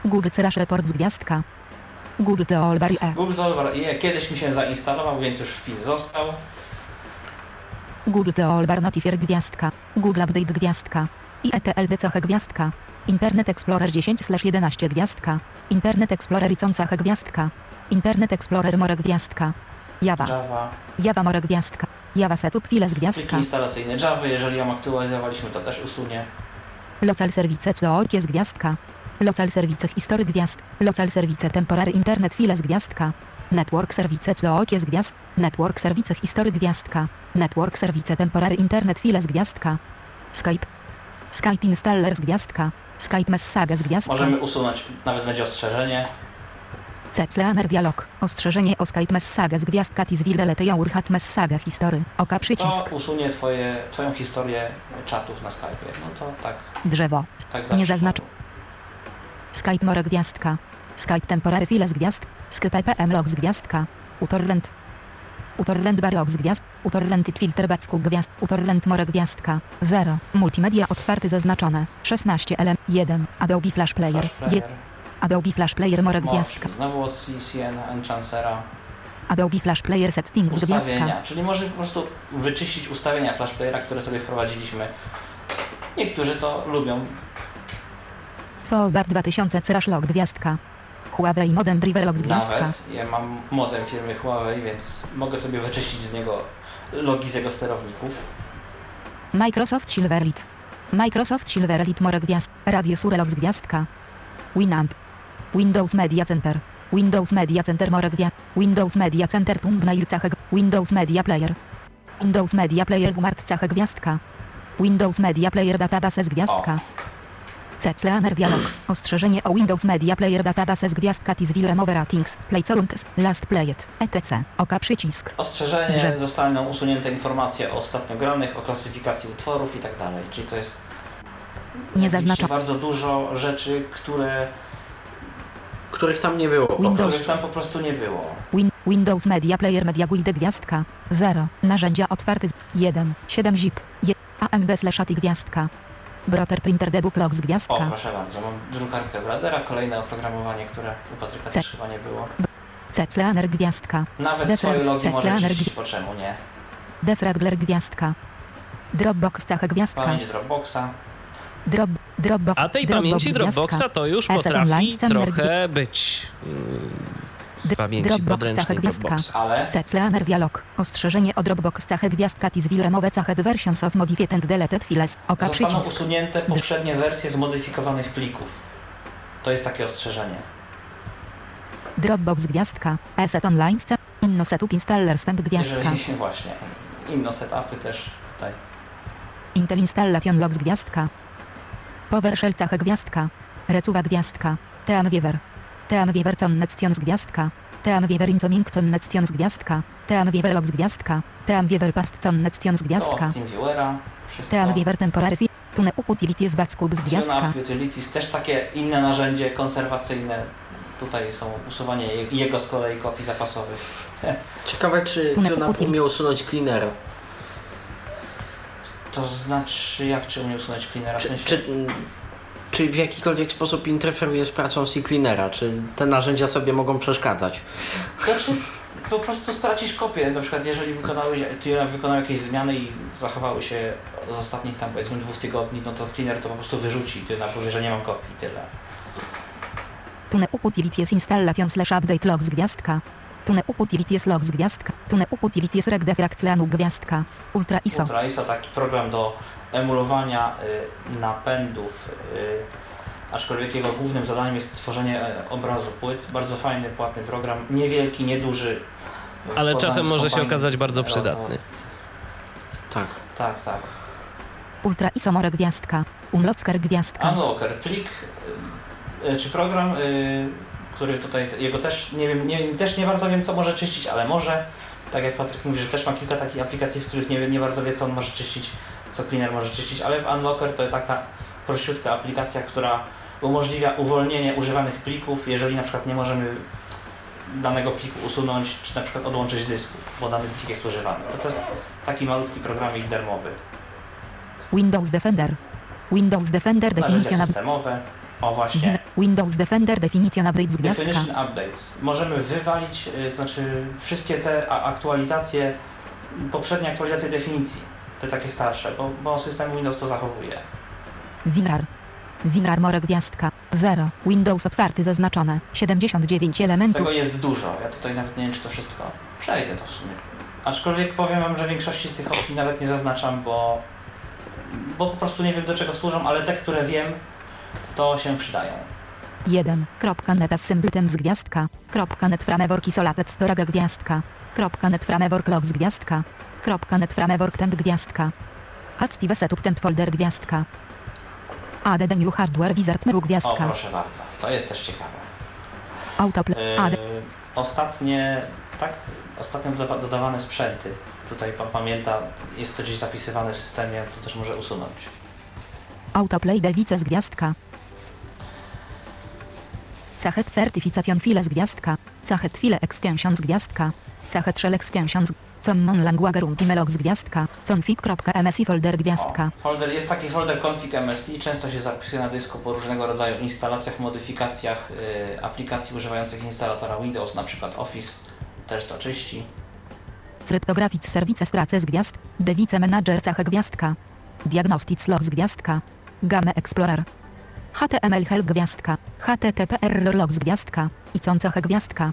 Google Crash Report z gwiazdka. Google Teolbari E. Google to je- kiedyś mi się zainstalował, więc już wpis został. Google Teolbar Notifier gwiazdka. Google Update gwiazdka. IETLD Cechę gwiazdka. Internet Explorer 10/11 gwiazdka. Internet Explorer Icącachę gwiazdka. Internet Explorer More gwiazdka. Java. Java. Java More gwiazdka. Java Setup Files Pliki gwiazdka. instalacyjne Java, jeżeli ją aktualizowaliśmy, to też usunie. Local Service COOK jest gwiazdka. Local Service History gwiazd. Local Service Temporary Internet Files gwiazdka. Network Service COOK jest gwiazd. Network Service History gwiazdka. Network Service Temporary Internet Files gwiazdka. Skype. Skype Installer z gwiazdka. Skype Messages gwiazdka. Możemy usunąć, nawet będzie ostrzeżenie. Cecleaner Dialog. Ostrzeżenie o Skype Messages gwiazdka Tizwildelete Jaurhat Message History. Oka To przycisk. usunie twoje, twoją historię czatów na Skype. No to tak, Drzewo. tak Nie zaznacz- Skype More gwiazdka. Skype Temporary Files gwiazd. Skype PM Logs gwiazdka. Utorrent. Utorrent Bar Logs gwiazd. Utorrent Filter Backu gwiazd. Utorrent More gwiazdka. 0. Multimedia otwarty zaznaczone. 16 LM. 1. Adobe Flash Player. Flash Player. Adobe Flash Player More gwiazdka. Znowu od CCN, Enchancera. Adobe Flash Player Settings gwiazdka. Ustawienia, czyli może po prostu wyczyścić ustawienia Flash Playera, które sobie wprowadziliśmy. Niektórzy to lubią. Fallback 2000 Crash Log gwiazdka. Huawei Modem Driver Logs gwiazdka. Nawet ja mam modem firmy Huawei, więc mogę sobie wyczyścić z niego logi z jego sterowników. Microsoft Silverlit. Microsoft Silverlit More Gwiazd. Radio Surelox Gwiazdka. Winamp. Windows Media Center. Windows Media Center More Gwiazd. Windows Media Center Thumbnail Cachę. Windows Media Player. Windows Media Player Gumart Cachę Gwiazdka. Windows Media Player Databases Gwiazdka. Cecleaner Dialog. Ostrzeżenie o Windows Media Player Databases Gwiazdka Tizville Remove Ratings. Playcorunks. Last Played. etc. Oka przycisk. Ostrzeżenie, Że- zostaną usunięte informacje o ostatnio granych, o klasyfikacji utworów i tak dalej. Czyli to jest Nie zaznacza. bardzo dużo rzeczy, które, których tam nie było. Windows. których tam po prostu nie było. Win Windows Media Player Media Guide Gwiazdka. 0. Narzędzia otwarte. z- 1. 7 zip. Je AMD slash ATI Gwiazdka. Broter Printer Debug Logs O, Gwiazdka. proszę bardzo, mam drukarkę Bradera, kolejne oprogramowanie, które u Patryka też chyba nie było. Cecleaner Gwiazdka. Nawet Defra- swoje logi może po czemu nie. Defragler Gwiazdka. Dropbox Cachę Gwiazdka. Pamięć Dropboxa. Drop. A tej Dropbox pamięci. Dropboxa to już potrafi trochę być. Yy, pamięci Dropbox podręcznej. Dropboxa. Ale Cecleaner Dialog. Ostrzeżenie o Dropbox Cachę Gwiazdka Tizville Remove Cached Versions of Modified Deleted Files. Oka zostaną przycisk. usunięte poprzednie wersje zmodyfikowanych plików. To jest takie ostrzeżenie. Dropbox Gwiazdka. Asset Online. Inno Setup Installer Stamp Gwiazdka. Jeżeli właśnie. Inno setupy też tutaj. Intel Installation Logs Gwiazdka. PowerShell Cachę Gwiazdka. Recuwa Gwiazdka. Team wiewer connection z gwiazdka. Team wiewer incoming connection z gwiazdka. Team wiewer log z gwiazdka. Team wiewer past To gwiazdka. Team wiewer temporary fi- Tune utilities backskub z gwiazdka. Utilities, też takie inne narzędzie konserwacyjne. Tutaj są usuwanie je- jego z kolei kopii zapasowych. Ciekawe, czy Tu na TuneUp utility. umie usunąć cleanera. To znaczy, jak czy umie usunąć cleanera? W Czy, sensie, czy, czy w jakikolwiek sposób interferuje z pracą C-cleanera? Czy te narzędzia sobie mogą przeszkadzać? Znaczy, po prostu stracisz kopię. Na przykład, jeżeli wykonałeś, TuneUp wykonał jakieś zmiany i zachowały się z ostatnich tam powiedzmy dwóch tygodni, no to cleaner to po prostu wyrzuci. Ty na powie, że nie mam kopii, tyle. Tune utilities installation slash update log z gwiazdka. Tune utilities log z gwiazdka. Tune utilities reg defrag tlenu gwiazdka. Ultra ISO. Ultra ISO taki program do emulowania y, napędów, y, aczkolwiek jego głównym zadaniem jest tworzenie e, obrazu płyt. Bardzo fajny, płatny program, niewielki, nieduży. Ale czasem może się okazać bardzo przydatny. Tak. Tak, tak. Ultra ISO more gwiazdka. Unlocker gwiazdka. Unlocker, plik y, y, czy program, y, który tutaj, jego też nie wiem, nie, też nie bardzo wiem co może czyścić, ale może. Tak jak Patryk mówi, że też ma kilka takich aplikacji, w których nie, nie bardzo wie co on może czyścić, co cleaner może czyścić, ale w Unlocker to taka prościutka aplikacja, która umożliwia uwolnienie używanych plików, jeżeli na przykład nie możemy danego pliku usunąć, czy na przykład odłączyć dysku, bo dany plik jest używany. To, to jest taki malutki programik darmowy. Windows Defender. Windows Defender Narzędzia definition up- systemowe. O właśnie. Windows Defender definition update z gwiazdka. Definition updates. Możemy wywalić, to znaczy wszystkie te aktualizacje, poprzednie aktualizacje definicji, te takie starsze, bo, bo system Windows to zachowuje. WinRAR. WinRAR more gwiazdka. 0. Windows otwarty zaznaczone. 79 elementów. Tego jest dużo. Ja tutaj nawet nie wiem, czy to wszystko przejdę to w sumie. Aczkolwiek powiem Wam, że większości z tych opcji nawet nie zaznaczam, bo, bo po prostu nie wiem do czego służą, ale te, które wiem, to się przydają. 1. Net assemblytem z gwiazdka. Net framework isolated storage gwiazdka. Net framework log z gwiazdka. Net framework temp gwiazdka. Active setup temp folder gwiazdka. Add new hardware wizard O, gwiazdka. proszę bardzo. To jest też ciekawe. Autoplay. Yy, Add. ostatnie, tak, ostatnio dodawa- dodawane sprzęty. Tutaj pan pamięta, jest to gdzieś zapisywane w systemie, to też może usunąć. Autoplay device z gwiazdka. Cachet certification file z gwiazdka. Cachet file extension z gwiazdka. Cachet shell extension z Common language runtime log z gwiazdka. config.msi folder gwiazdka. O, folder, jest taki folder config MSI, często się zapisuje na dysku po różnego rodzaju instalacjach, modyfikacjach yy, aplikacji używających instalatora Windows, na przykład Office, też to czyści. Cryptographic service strace z gwiazd. Device manager cache gwiazdka. Diagnostics log z gwiazdka. Game explorer. HTML help gwiazdka. HTTPR log z gwiazdka. I cache gwiazdka.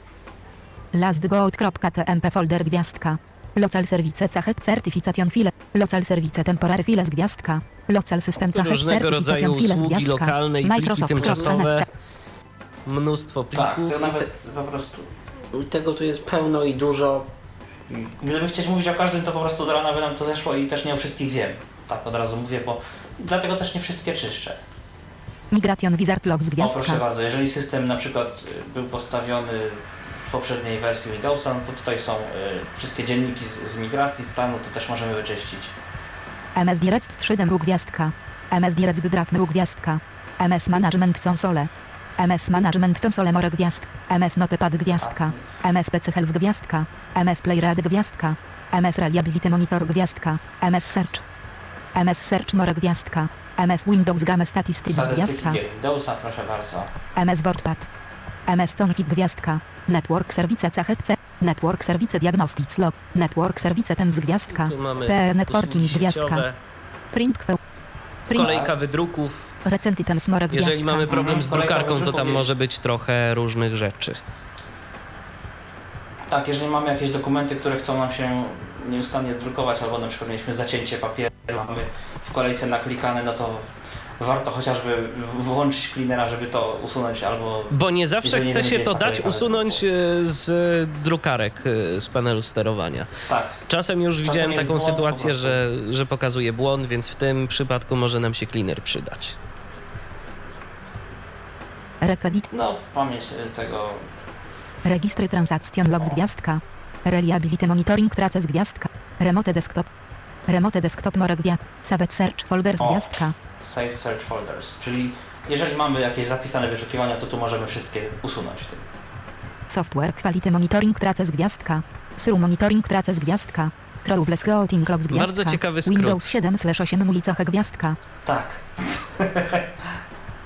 lastgoat.tmp folder gwiazdka. Local service cachet certification file. Local service temporary file z gwiazdka. Local system cachet certification file z usługi gwiazdka. lokalne i Microsoft tymczasowe. Mnóstwo Tak, plików. to nawet po prostu Tego tu jest pełno i dużo. Gdyby chcieć mówić o każdym, to po prostu do rana by nam to zeszło i też nie o wszystkich wiem. Tak od razu mówię, bo dlatego też nie wszystkie czyszczę. Migration wizard log z O, gwiazdka. proszę bardzo, jeżeli system na przykład y, był postawiony w poprzedniej wersji Windowsa, no to tutaj są y, wszystkie dzienniki z, z migracji stanu, to też możemy wyczyścić. MS Direct 3 Demru Gwiazdka. MS Direct Draft Gwiazdka. MS Management Console. MS Management Console More Gwiazd. MS Notepad Gwiazdka. MS PC Help Gwiazdka. MS Playrad Gwiazdka. MS Reliability Monitor Gwiazdka. MS Search. MS Search More Gwiazdka. MS Windows Game Statistics Statystyki Gwiazdka. Windowsa, proszę bardzo. MS WordPad. MS Config Gwiazdka. Network Service CHC. Network Service Diagnostics Log. Network Service Temps Gwiazdka. Tu mamy P Networking usługi Gwiazdka. sieciowe, Print Kwe. Print kolejka wydruków. Recenty Temps More Gwiazdka. Jeżeli mamy problem z Mhm, kolejka drukarką, to tam wydruków może być trochę różnych rzeczy. Tak, jeżeli mamy jakieś dokumenty, które chcą nam się nieustannie drukować, albo na przykład mieliśmy zacięcie papieru, mamy w kolejce naklikane, no to warto chociażby włączyć cleanera, żeby to usunąć, albo Bo nie zawsze chce się to dać usunąć e, z drukarek e, z panelu sterowania. tak. Czasem już widziałem jest taką błąd sytuację, że, że pokazuje błąd, więc w tym przypadku może nam się cleaner przydać. No, pamięć y, tego Registry transakcjon logs gwiazdka. Reliability monitoring traces gwiazdka. Remote desktop. Remote desktop more gwia. Savage search folders O. gwiazdka. Save Search Folders, czyli jeżeli mamy jakieś zapisane wyszukiwania, to tu możemy wszystkie usunąć. Software quality monitoring traces gwiazdka. SRU monitoring traces gwiazdka. Troubles routing logs gwiazdka. Bardzo ciekawy skrót. Windows 7 8 ulicach gwiazdka. Tak,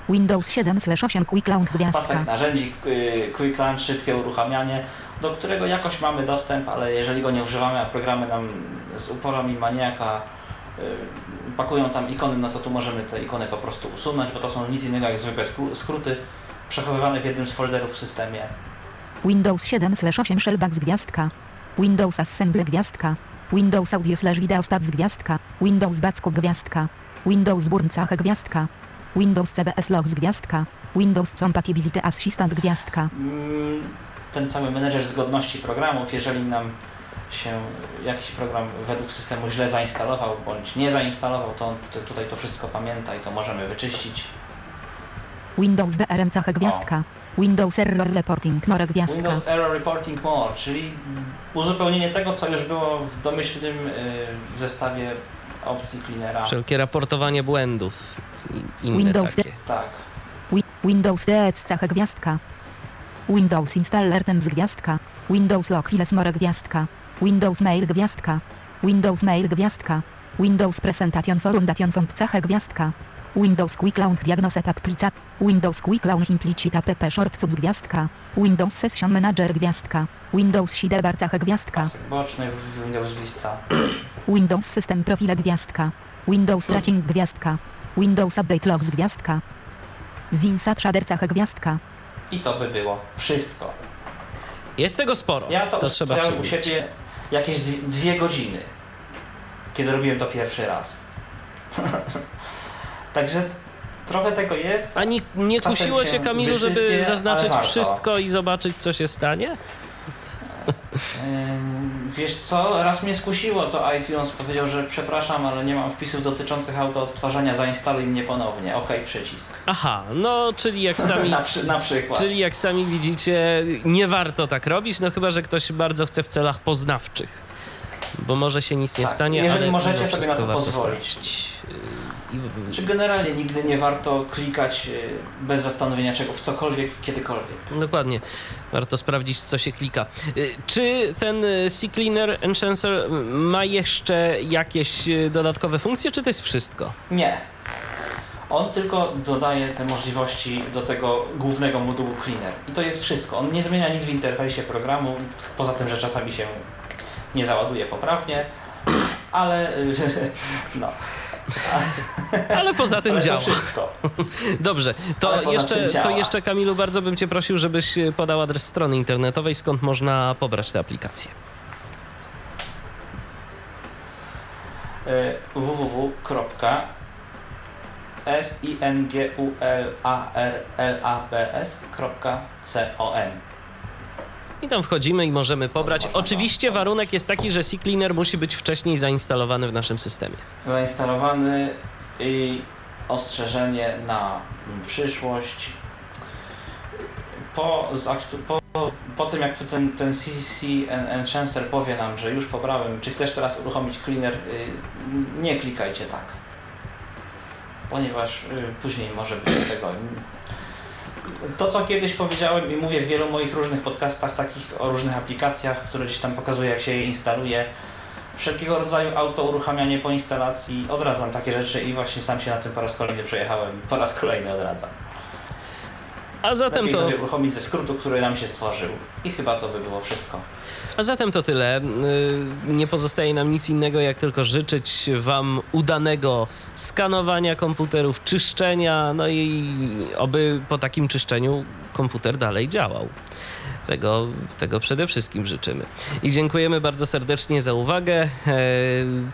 Windows 7 8 quick launch gwiazdka. pasek narzędzi, y, Quick Launch, szybkie uruchamianie, do którego jakoś mamy dostęp, ale jeżeli go nie używamy, a programy nam z uporem i maniaka y, pakują tam ikony, no to tu możemy te ikony po prostu usunąć, bo to są nic innego jak zwykłe skró- skróty przechowywane w jednym z folderów w systemie. Windows 7 8 shellbacks gwiazdka. Windows Assembly gwiazdka. Windows Audio slash Video Stats gwiazdka. Windows Backup gwiazdka. Windows Burncach gwiazdka. Windows CBS Logs gwiazdka. Windows Compatibility Assistant gwiazdka. Mm, Ten cały menedżer zgodności programów, jeżeli nam się jakiś program według systemu źle zainstalował bądź nie zainstalował, to tutaj to wszystko pamięta i to możemy wyczyścić. Windows DRM cachę gwiazdka. Windows Error Reporting More gwiazdka. Windows Error Reporting More, czyli uzupełnienie tego, co już było w domyślnym y, zestawie opcji cleanera. Wszelkie raportowanie błędów i inne Windows takie. Tak. Wi- Windows DEC cachę gwiazdka. Windows Installer Temps gwiazdka. Windows Log Files More gwiazdka. Windows Mail gwiazdka. Windows Mail gwiazdka. Windows Presentation Forundation Font cachę gwiazdka. Windows Quick Launch Diagnose Tab Plica. Windows Quick Launch Implicit app Short Cuc gwiazdka. Windows Session Manager gwiazdka. Windows Sidebar cachę gwiazdka. Boczny w Windows Vista. Windows System Profile gwiazdka. Windows Tracking gwiazdka. Windows Update Logs gwiazdka. Winsat Shader cachę gwiazdka. I to by było wszystko. Jest tego sporo. Ja to, to trzeba u siebie jakieś dwie, dwie godziny, kiedy robiłem to pierwszy raz. Także trochę tego jest. A nie, Czasem kusiło cię, Kamilu, żeby zaznaczyć wszystko i zobaczyć, co się stanie? Wiesz co, raz mnie skusiło to iTunes, powiedział, że przepraszam, ale nie mam wpisów dotyczących autoodtwarzania, zainstaluj mnie ponownie. OK, przycisk. Aha, no czyli jak sami... Na, przy, na przykład. Czyli jak sami widzicie, nie warto tak robić, no chyba, że ktoś bardzo chce w celach poznawczych. Bo może się nic nie Tak, stanie, jeżeli możecie sobie na to pozwolić. sprawdzić. I, Czy generalnie nigdy nie warto klikać y, bez zastanowienia czego w cokolwiek, kiedykolwiek? Dokładnie. Warto sprawdzić, w co się klika. Y, Czy ten CCleaner y, ma jeszcze jakieś dodatkowe funkcje, czy to jest wszystko? Nie. On tylko dodaje te możliwości do tego głównego modułu Cleaner. I to jest wszystko. On nie zmienia nic w interfejsie programu, poza tym, że czasami się nie załaduje poprawnie, ale no, Ale poza tym ale działa. to wszystko. Dobrze, to jeszcze, to jeszcze Kamilu bardzo bym Cię prosił, żebyś y, podał adres strony internetowej, skąd można pobrać tę aplikację. Y, www.singularbs.com I tam wchodzimy i możemy pobrać. Oczywiście warunek jest taki, że CCleaner musi być wcześniej zainstalowany w naszym systemie. Zainstalowany i ostrzeżenie na przyszłość. Po, po, po tym jak ten, ten CCC en- Enchancer powie nam, że już pobrałem, czy chcesz teraz uruchomić cleaner, y, nie klikajcie tak. Ponieważ y, później może być z tego. To co kiedyś powiedziałem i mówię w wielu moich różnych podcastach takich o różnych aplikacjach, które gdzieś tam pokazuję jak się je instaluje, wszelkiego rodzaju auto uruchamianie po instalacji, odradzam takie rzeczy i właśnie sam się na tym po raz kolejny przejechałem, po raz kolejny odradzam. A zatem Lepiej to, sobie uruchomić ze skrótu, który nam się stworzył. I chyba to by było wszystko. A zatem to tyle. Y, Nie pozostaje nam nic innego, jak tylko życzyć Wam udanego skanowania komputerów, czyszczenia, no i oby po takim czyszczeniu komputer dalej działał. Tego, tego przede wszystkim życzymy. I dziękujemy bardzo serdecznie za uwagę. E,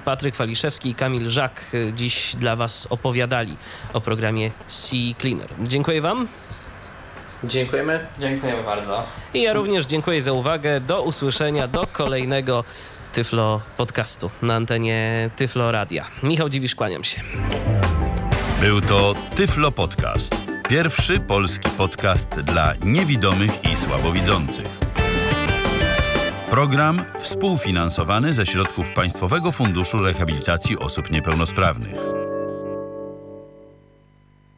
Patryk Waliszewski i Kamil Żak e, dziś dla Was opowiadali o programie C Cleaner. Dziękuję Wam. Dziękujemy. Dziękujemy bardzo. I ja również dziękuję za uwagę. Do usłyszenia, do kolejnego Tyflo podcastu na antenie Tyflo Radia. Michał Dziwisz, kłaniam się. Był to Tyflo Podcast. Pierwszy polski podcast dla niewidomych i słabowidzących. Program współfinansowany ze środków Państwowego Funduszu Rehabilitacji Osób Niepełnosprawnych.